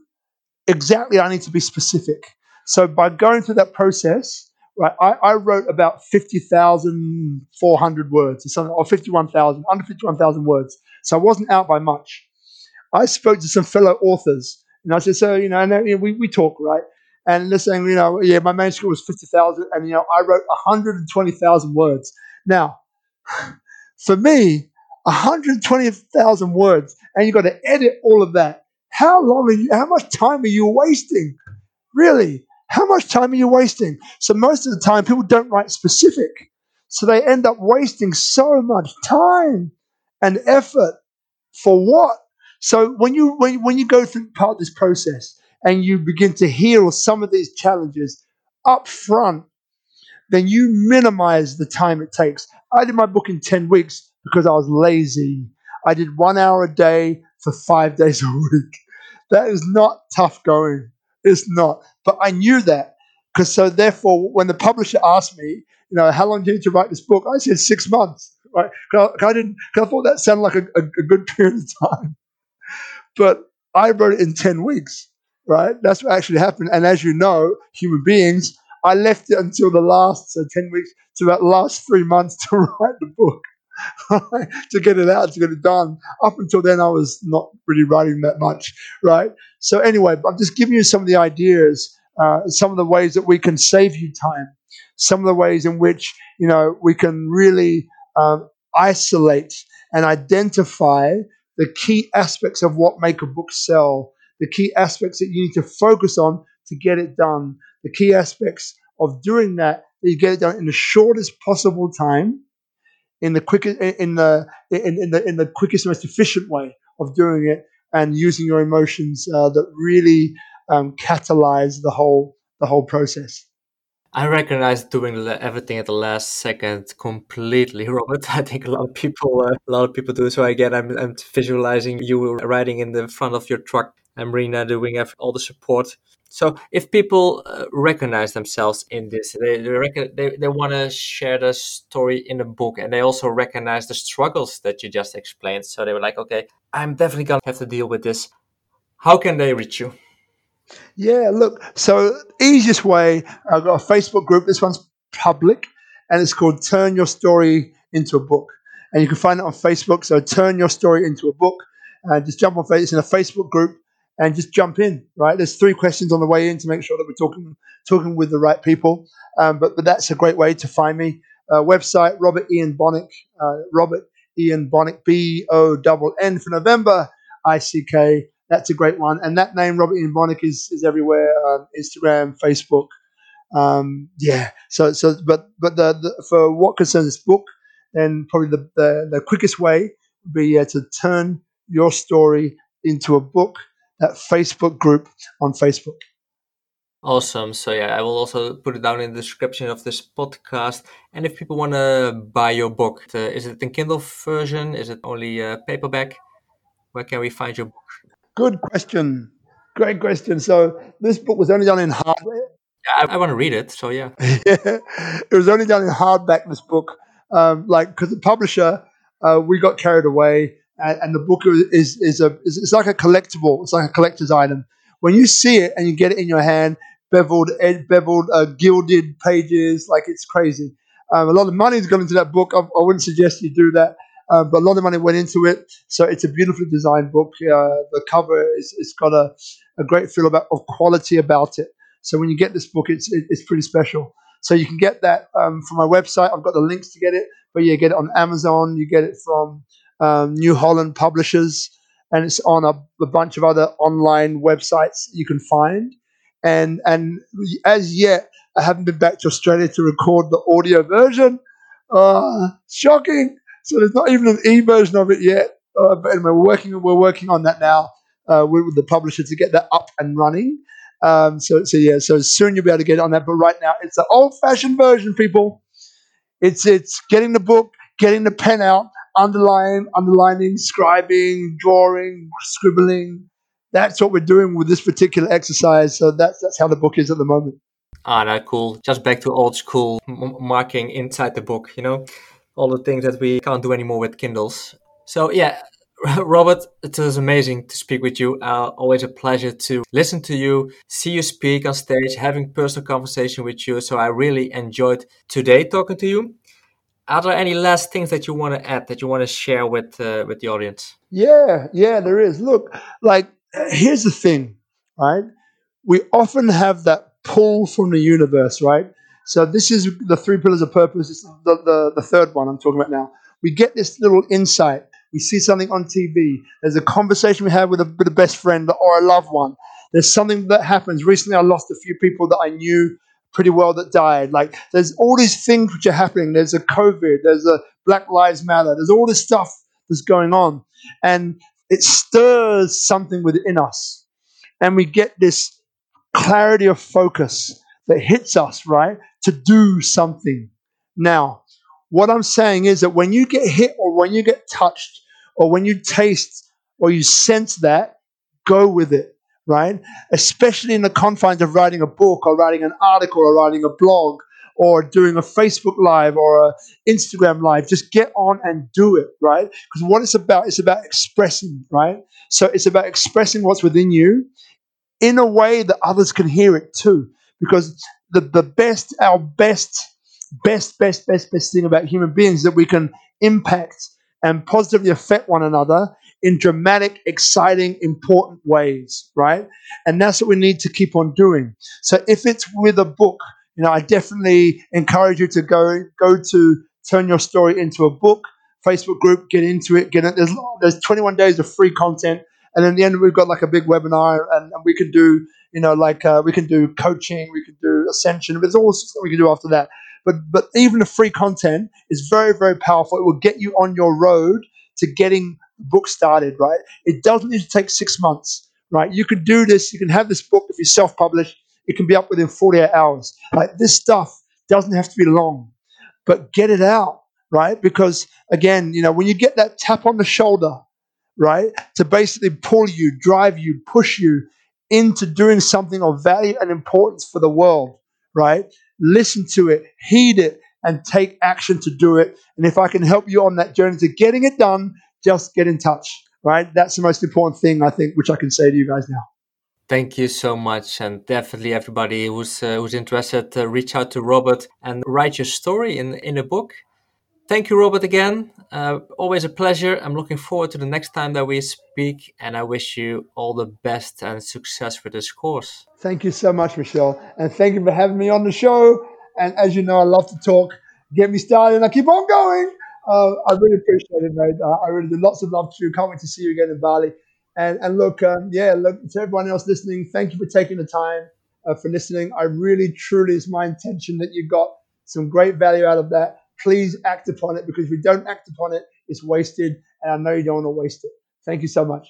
exactly I need to be specific. So by going through that process, right, I, I wrote about 50,400 words or something, or 51,000, under 51,000 words. So I wasn't out by much. I spoke to some fellow authors, and I said, so, you know, and you know, we, we talk, right? And they're saying, you know, yeah, my manuscript was 50,000, and, you know, I wrote 120,000 words. Now, (sighs) for me, 120,000 words, and you've got to edit all of that. How long are you, how much time are you wasting? Really? How much time are you wasting? So most of the time, people don't write specific. So they end up wasting so much time and effort for what? So when you when, when you go through part of this process and you begin to heal some of these challenges up front, then you minimize the time it takes. I did my book in 10 weeks because I was lazy. I did one hour a day for five (laughs) days a week. That is not tough going. It's not. But I knew that because so therefore, when the publisher asked me, you know, how long do you need to write this book? I said six months, right? Cause I, didn't. Cause I thought that sounded like a, a, a good (laughs) period of time. But I wrote it in ten weeks, right? That's what actually happened. And as you know, human beings, I left it until the last so ten weeks to the last three months (laughs) to write the book. (laughs) to get it out, to get it done. Up until then, I was not really writing that much, right? So anyway, I'm just giving you some of the ideas, uh, some of the ways that we can save you time, some of the ways in which you know we can really um, isolate and identify the key aspects of what make a book sell, the key aspects that you need to focus on to get it done, the key aspects of doing that that you get it done in the shortest possible time, in the quickest in the in, in the in the quickest most efficient way of doing it, and using your emotions uh, that really um, catalyze the whole the whole process. I recognize doing everything at the last second completely, (laughs) Robert. I think a lot of people, uh, a lot of people do. So again, I'm, I'm visualizing you riding in the front of your truck and Marina doing all the support. So if people uh, recognize themselves in this, they they, they, they want to share the story in the book, and they also recognize the struggles that you just explained. So they were like, okay, I'm definitely gonna have to deal with this. How can they reach you? Yeah, look. So easiest way, I've got a Facebook group. This one's public, and it's called "Turn Your Story into a Book." And you can find it on Facebook. So "Turn Your Story into a Book." And just jump on Facebook. It's in a Facebook group, and just jump in. Right? There's three questions on the way in to make sure that we're talking talking with the right people. Um, but but that's a great way to find me. Uh, website Robert Ian Bonnick. Uh, Robert Ian Bonnick. B O N N for November. I C K that's a great one. And that name, Robert Ian Bonnick, is, is everywhere um, Instagram, Facebook. Um, yeah. So, so but but the, the, for what concerns this book, then probably the, the, the quickest way would be uh, to turn your story into a book, that Facebook group on Facebook. Awesome. So yeah, I will also put it down in the description of this podcast. And if people want to buy your book, uh, is it in Kindle version? Is it only a paperback? Where can we find your book? Good question. Great question. So this book was only done in hardware. I, I want to read it. So yeah. yeah, (laughs) it was only done in hardback. This book, um, like because the publisher, uh, we got carried away, and, and, the book is is a is, it's like a collectible. It's like a collector's item. When you see it and you get it in your hand, beveled, ed, beveled, uh, gilded pages, like it's crazy. Um, a lot of money's gone into that book. I, I wouldn't suggest you do that. Uh, but a lot of money went into it. So it's a beautifully designed book. Uh, the cover is it's got a, a great feel about of quality about it. So when you get this book, it's it, it's pretty special. So you can get that um, from my website. I've got the links to get it, but you get it on Amazon. You get it from um, New Holland Publishers, and it's on a, a bunch of other online websites you can find. And and as yet, I haven't been back to Australia to record the audio version. Uh, shocking. So there's not even an e version of it yet. Uh, but anyway, we're working we're working on that now uh, with the publisher to get that up and running. Um, so so yeah, so soon you'll be able to get on that. But right now it's the old fashioned version, people. It's it's getting the book, getting the pen out, underlining, underlining, scribing, drawing, scribbling. That's what we're doing with this particular exercise. So that's that's how the book is at the moment. Ah, no, cool. Just back to old school m- marking inside the book, you know all the things that we can't do anymore with Kindles. So yeah, (laughs) Robert, it was amazing to speak with you. Uh, always a pleasure to listen to you, see you speak on stage, having personal conversation with you. So I really enjoyed today talking to you. Are there any last things that you want to add that you want to share with uh, with the audience? Yeah, yeah, there is. Look, like here's the thing, right? We often have that pull from the universe, right? So this is the three pillars of purpose. It's the, the, the third one I'm talking about now. We get this little insight. We see something on TV. There's a conversation we have with a, with a best friend or a loved one. There's something that happens. Recently, I lost a few people that I knew pretty well that died. Like there's all these things which are happening. There's a COVID. There's a Black Lives Matter. There's all this stuff that's going on, and it stirs something within us, and we get this clarity of focus that hits us, right, to do something. Now, what I'm saying is that when you get hit or when you get touched or when you taste or you sense that, go with it, right? Especially in the confines of writing a book or writing an article or writing a blog or doing a Facebook live or a Instagram live. Just get on and do it, right? Because what it's about, it's about expressing, right? So it's about expressing what's within you in a way that others can hear it too because the, the best, our best best, best, best, best thing about human beings that we can impact and positively affect one another in dramatic, exciting, important ways, right? And that's what we need to keep on doing. So if it's with a book, you know, I definitely encourage you to go go to turn your story into a book, Facebook group, get into it, get it. There's there's 21 days of free content, and in the end we've got like a big webinar, and, and we can do you know like uh, we can do coaching, we can do ascension. There's all sorts that we can do after that. But but even the free content is very very powerful. It will get you on your road to getting the book started. Right? It doesn't need to take six months. Right? You can do this. You can have this book if you self-publish. It can be up within 48 hours. Like this stuff doesn't have to be long, but get it out. Right? Because again, you know, when you get that tap on the shoulder, right, to basically pull you, drive you, push you into doing something of value and importance for the world, right? listen to it, heed it, and take action to do it. And if I can help you on that journey to getting it done, just get in touch, right? That's the most important thing, I think, which I can say to you guys now. Thank you so much, and definitely everybody who's uh, who's interested, uh, reach out to Robert and write your story in in a book. Thank you, Robert, again. Uh, always a pleasure. I'm looking forward to the next time that we speak, and I wish you all the best and success with this course. Thank you so much, Michelle. And thank you for having me on the show. And as you know, I love to talk. Get me started, and I keep on going. Uh, I really appreciate it, mate. Uh, I really do. Lots of love to you. Can't wait to see you again in Bali. And, and look, um, yeah, look, to everyone else listening, thank you for taking the time uh, for listening. I really, truly, it's my intention that you got some great value out of that please act upon it because if we don't act upon it, it's wasted. And I know you don't want to waste it. Thank you so much.